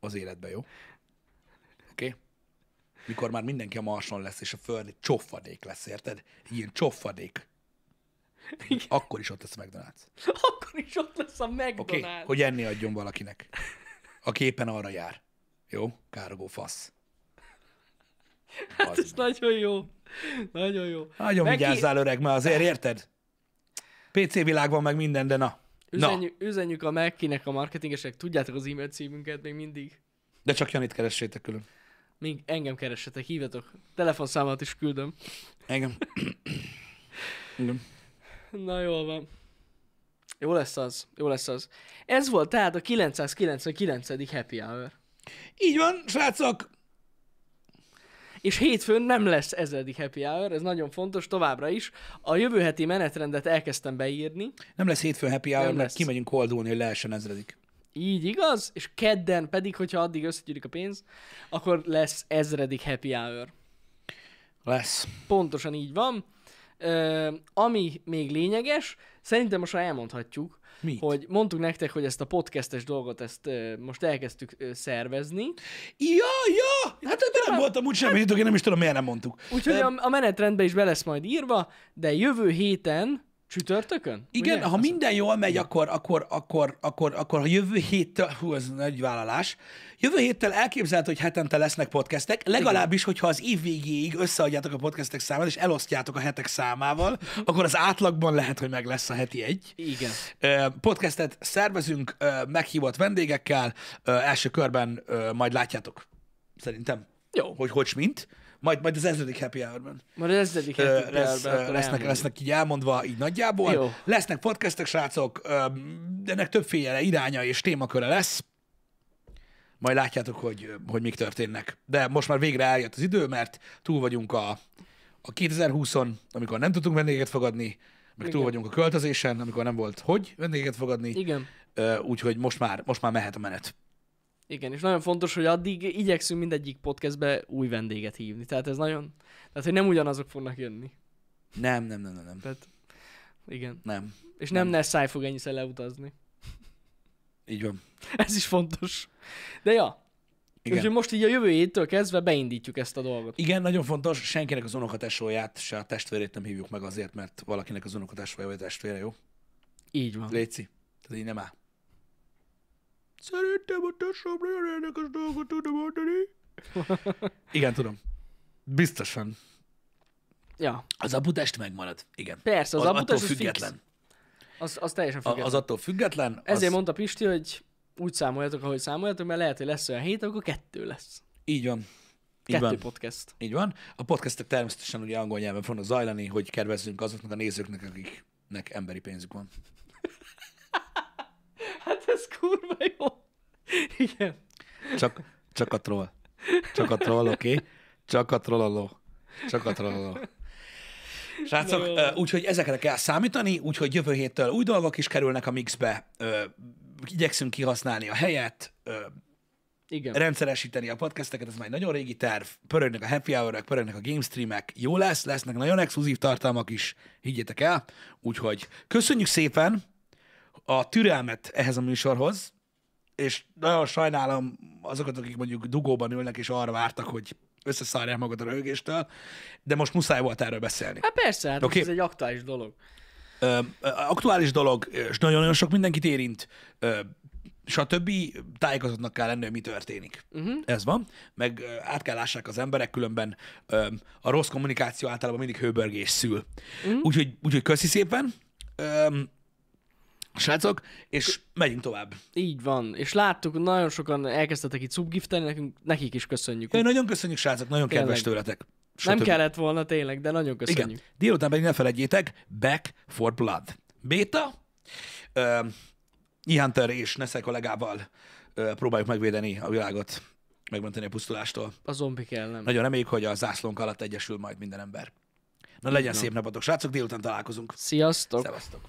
Speaker 1: az életben, jó? Oké? Okay? Mikor már mindenki a marson lesz, és a föld egy csoffadék lesz, érted? Ilyen csoffadék. Akkor is ott lesz a McDonald's. [LAUGHS]
Speaker 2: Akkor is ott lesz a? McDonald's.
Speaker 1: Okay? Hogy enni adjon valakinek. aki éppen arra jár. Jó? Károgó fasz.
Speaker 2: Hát ez nagyon jó. Nagyon jó.
Speaker 1: Nagyon
Speaker 2: Neki-
Speaker 1: vigyázzál öreg, mert azért érted? PC világ van meg minden, de na. Na,
Speaker 2: Üzenjük, üzenjük a Melkinek a marketingesek, tudjátok az e-mail címünket még mindig.
Speaker 1: de csak Janit keressétek külön.
Speaker 2: Még engem keressetek, hívjatok. Telefonszámot is küldöm.
Speaker 1: Engem. [COUGHS] Igen.
Speaker 2: Na jól van. Jó lesz az, jó lesz az. Ez volt tehát a 999. Happy Hour.
Speaker 1: Így van, srácok.
Speaker 2: És hétfőn nem lesz ezredik Happy Hour, ez nagyon fontos továbbra is. A jövő heti menetrendet elkezdtem beírni,
Speaker 1: Nem lesz hétfőn happy hour,
Speaker 2: Nem
Speaker 1: mert
Speaker 2: lesz.
Speaker 1: kimegyünk koldulni, hogy lehessen ezredik.
Speaker 2: így igaz, és kedden pedig, hogyha addig összegyűlik a pénz, akkor lesz ezredik Happy Hour.
Speaker 1: Lesz.
Speaker 2: Pontosan így van. Ö, ami még lényeges, szerintem most már elmondhatjuk,
Speaker 1: Mit?
Speaker 2: hogy mondtuk nektek, hogy ezt a podcastes dolgot ezt ö, most elkezdtük ö, szervezni,
Speaker 1: Ja, ja! Hát ebben nem voltam úgy semmi, én nem is tudom, miért nem mondtuk.
Speaker 2: úgyhogy a, a menetrendbe is be lesz majd írva, de jövő héten, csütörtökön?
Speaker 1: Igen,
Speaker 2: ugye?
Speaker 1: ha minden jól megy, akkor, akkor, akkor, akkor, akkor a jövő héttől, hú, ez nagy vállalás, jövő héttel elképzelhető, hogy hetente lesznek podcastek, legalábbis, hogyha az év végéig összeadjátok a podcastek számát, és elosztjátok a hetek számával, akkor az átlagban lehet, hogy meg lesz a heti egy.
Speaker 2: Igen.
Speaker 1: Podcastet szervezünk meghívott vendégekkel, első körben majd látjátok, szerintem,
Speaker 2: Jó.
Speaker 1: hogy hogy mint, majd, majd az ezredik happy hour-ben.
Speaker 2: Majd az ezredik Happy
Speaker 1: lesz,
Speaker 2: Hour-ben
Speaker 1: ö,
Speaker 2: akkor
Speaker 1: lesznek, lesznek így elmondva így nagyjából.
Speaker 2: Jó.
Speaker 1: Lesznek podcastek, srácok, de ennek többféle iránya és témaköre lesz. Majd látjátok, hogy, hogy mik történnek. De most már végre eljött az idő, mert túl vagyunk a, a 2020-on, amikor nem tudtunk vendéget fogadni, meg túl
Speaker 2: Igen.
Speaker 1: vagyunk a költözésen, amikor nem volt hogy vendéget fogadni.
Speaker 2: Igen.
Speaker 1: Úgyhogy most már, most már mehet a menet.
Speaker 2: Igen, és nagyon fontos, hogy addig igyekszünk mindegyik podcastbe új vendéget hívni. Tehát ez nagyon... Tehát, hogy nem ugyanazok fognak jönni.
Speaker 1: Nem, nem, nem, nem, nem.
Speaker 2: Tehát, igen.
Speaker 1: nem.
Speaker 2: És nem Nessai fog ennyiszer leutazni.
Speaker 1: Így van. [LAUGHS]
Speaker 2: Ez is fontos. De ja.
Speaker 1: Igen.
Speaker 2: Úgyhogy most így a jövő héttől kezdve beindítjuk ezt a dolgot.
Speaker 1: Igen, nagyon fontos, senkinek az unokatesóját, se a testvérét nem hívjuk meg azért, mert valakinek az unokatesója vagy testvére, jó?
Speaker 2: Így van.
Speaker 1: Léci. Tehát így nem áll. Szerintem a tesóm nagyon érdekes dolgot tudna mondani. [LAUGHS] Igen, tudom. Biztosan.
Speaker 2: Ja.
Speaker 1: Az aputest megmarad. Igen.
Speaker 2: Persze, az
Speaker 1: A- attól
Speaker 2: az
Speaker 1: független.
Speaker 2: fix. Az, az teljesen
Speaker 1: A,
Speaker 2: független.
Speaker 1: az attól független. Az,
Speaker 2: Ezért mondta Pisti, hogy úgy számoljatok, ahogy számoljatok, mert lehet, hogy lesz olyan hét, akkor kettő lesz.
Speaker 1: Így van. Így
Speaker 2: Kettő
Speaker 1: van.
Speaker 2: podcast.
Speaker 1: Így van. A podcastek természetesen ugye angol nyelven fognak zajlani, hogy kedvezzünk azoknak a nézőknek, akiknek emberi pénzük van.
Speaker 2: Hát ez kurva jó. Igen.
Speaker 1: Csak, csak a troll. Csak a troll, oké? Okay? Csak a trolloló. Csak a trolloló. Srácok, úgyhogy ezekre kell számítani, úgyhogy jövő héttől új dolgok is kerülnek a mixbe, igyekszünk kihasználni a helyet,
Speaker 2: Igen.
Speaker 1: rendszeresíteni a podcasteket, ez már egy nagyon régi terv, pörögnek a happy hour pörögnek a game streamek, jó lesz, lesznek nagyon exkluzív tartalmak is, higgyétek el, úgyhogy köszönjük szépen a türelmet ehhez a műsorhoz, és nagyon sajnálom azokat, akik mondjuk dugóban ülnek, és arra vártak, hogy összeszarják magad a röhögéstől, de most muszáj volt erről beszélni.
Speaker 2: Hát persze, hát
Speaker 1: Oké.
Speaker 2: ez egy aktuális dolog.
Speaker 1: Ö, aktuális dolog, és nagyon-nagyon sok mindenkit érint, ö, stb. tájékozottnak kell lenni, hogy mi történik. Uh-huh. Ez van. Meg át kell lássák az emberek, különben ö, a rossz kommunikáció általában mindig hőbörgés szül. Uh-huh. Úgyhogy, úgyhogy köszi szépen, ö, srácok, és megyünk tovább.
Speaker 2: Így van. És láttuk, nagyon sokan elkezdtetek itt subgifteni, nekünk, nekik is köszönjük.
Speaker 1: Ö, Nagyon köszönjük, srácok, nagyon
Speaker 2: Tényleg.
Speaker 1: kedves tőletek.
Speaker 2: Nem
Speaker 1: Stb.
Speaker 2: kellett volna tényleg, de nagyon köszönjük.
Speaker 1: Igen. Délután pedig ne felejtjétek, Back for Blood. Béta, uh, E-Hunter és Nesze kollégával uh, próbáljuk megvédeni a világot, megmenteni a pusztulástól.
Speaker 2: A zombik ellen.
Speaker 1: Nagyon reméljük, hogy a zászlónk alatt egyesül majd minden ember. Na legyen
Speaker 2: van.
Speaker 1: szép napotok, srácok, délután találkozunk.
Speaker 2: Sziasztok!
Speaker 1: Szevasztok!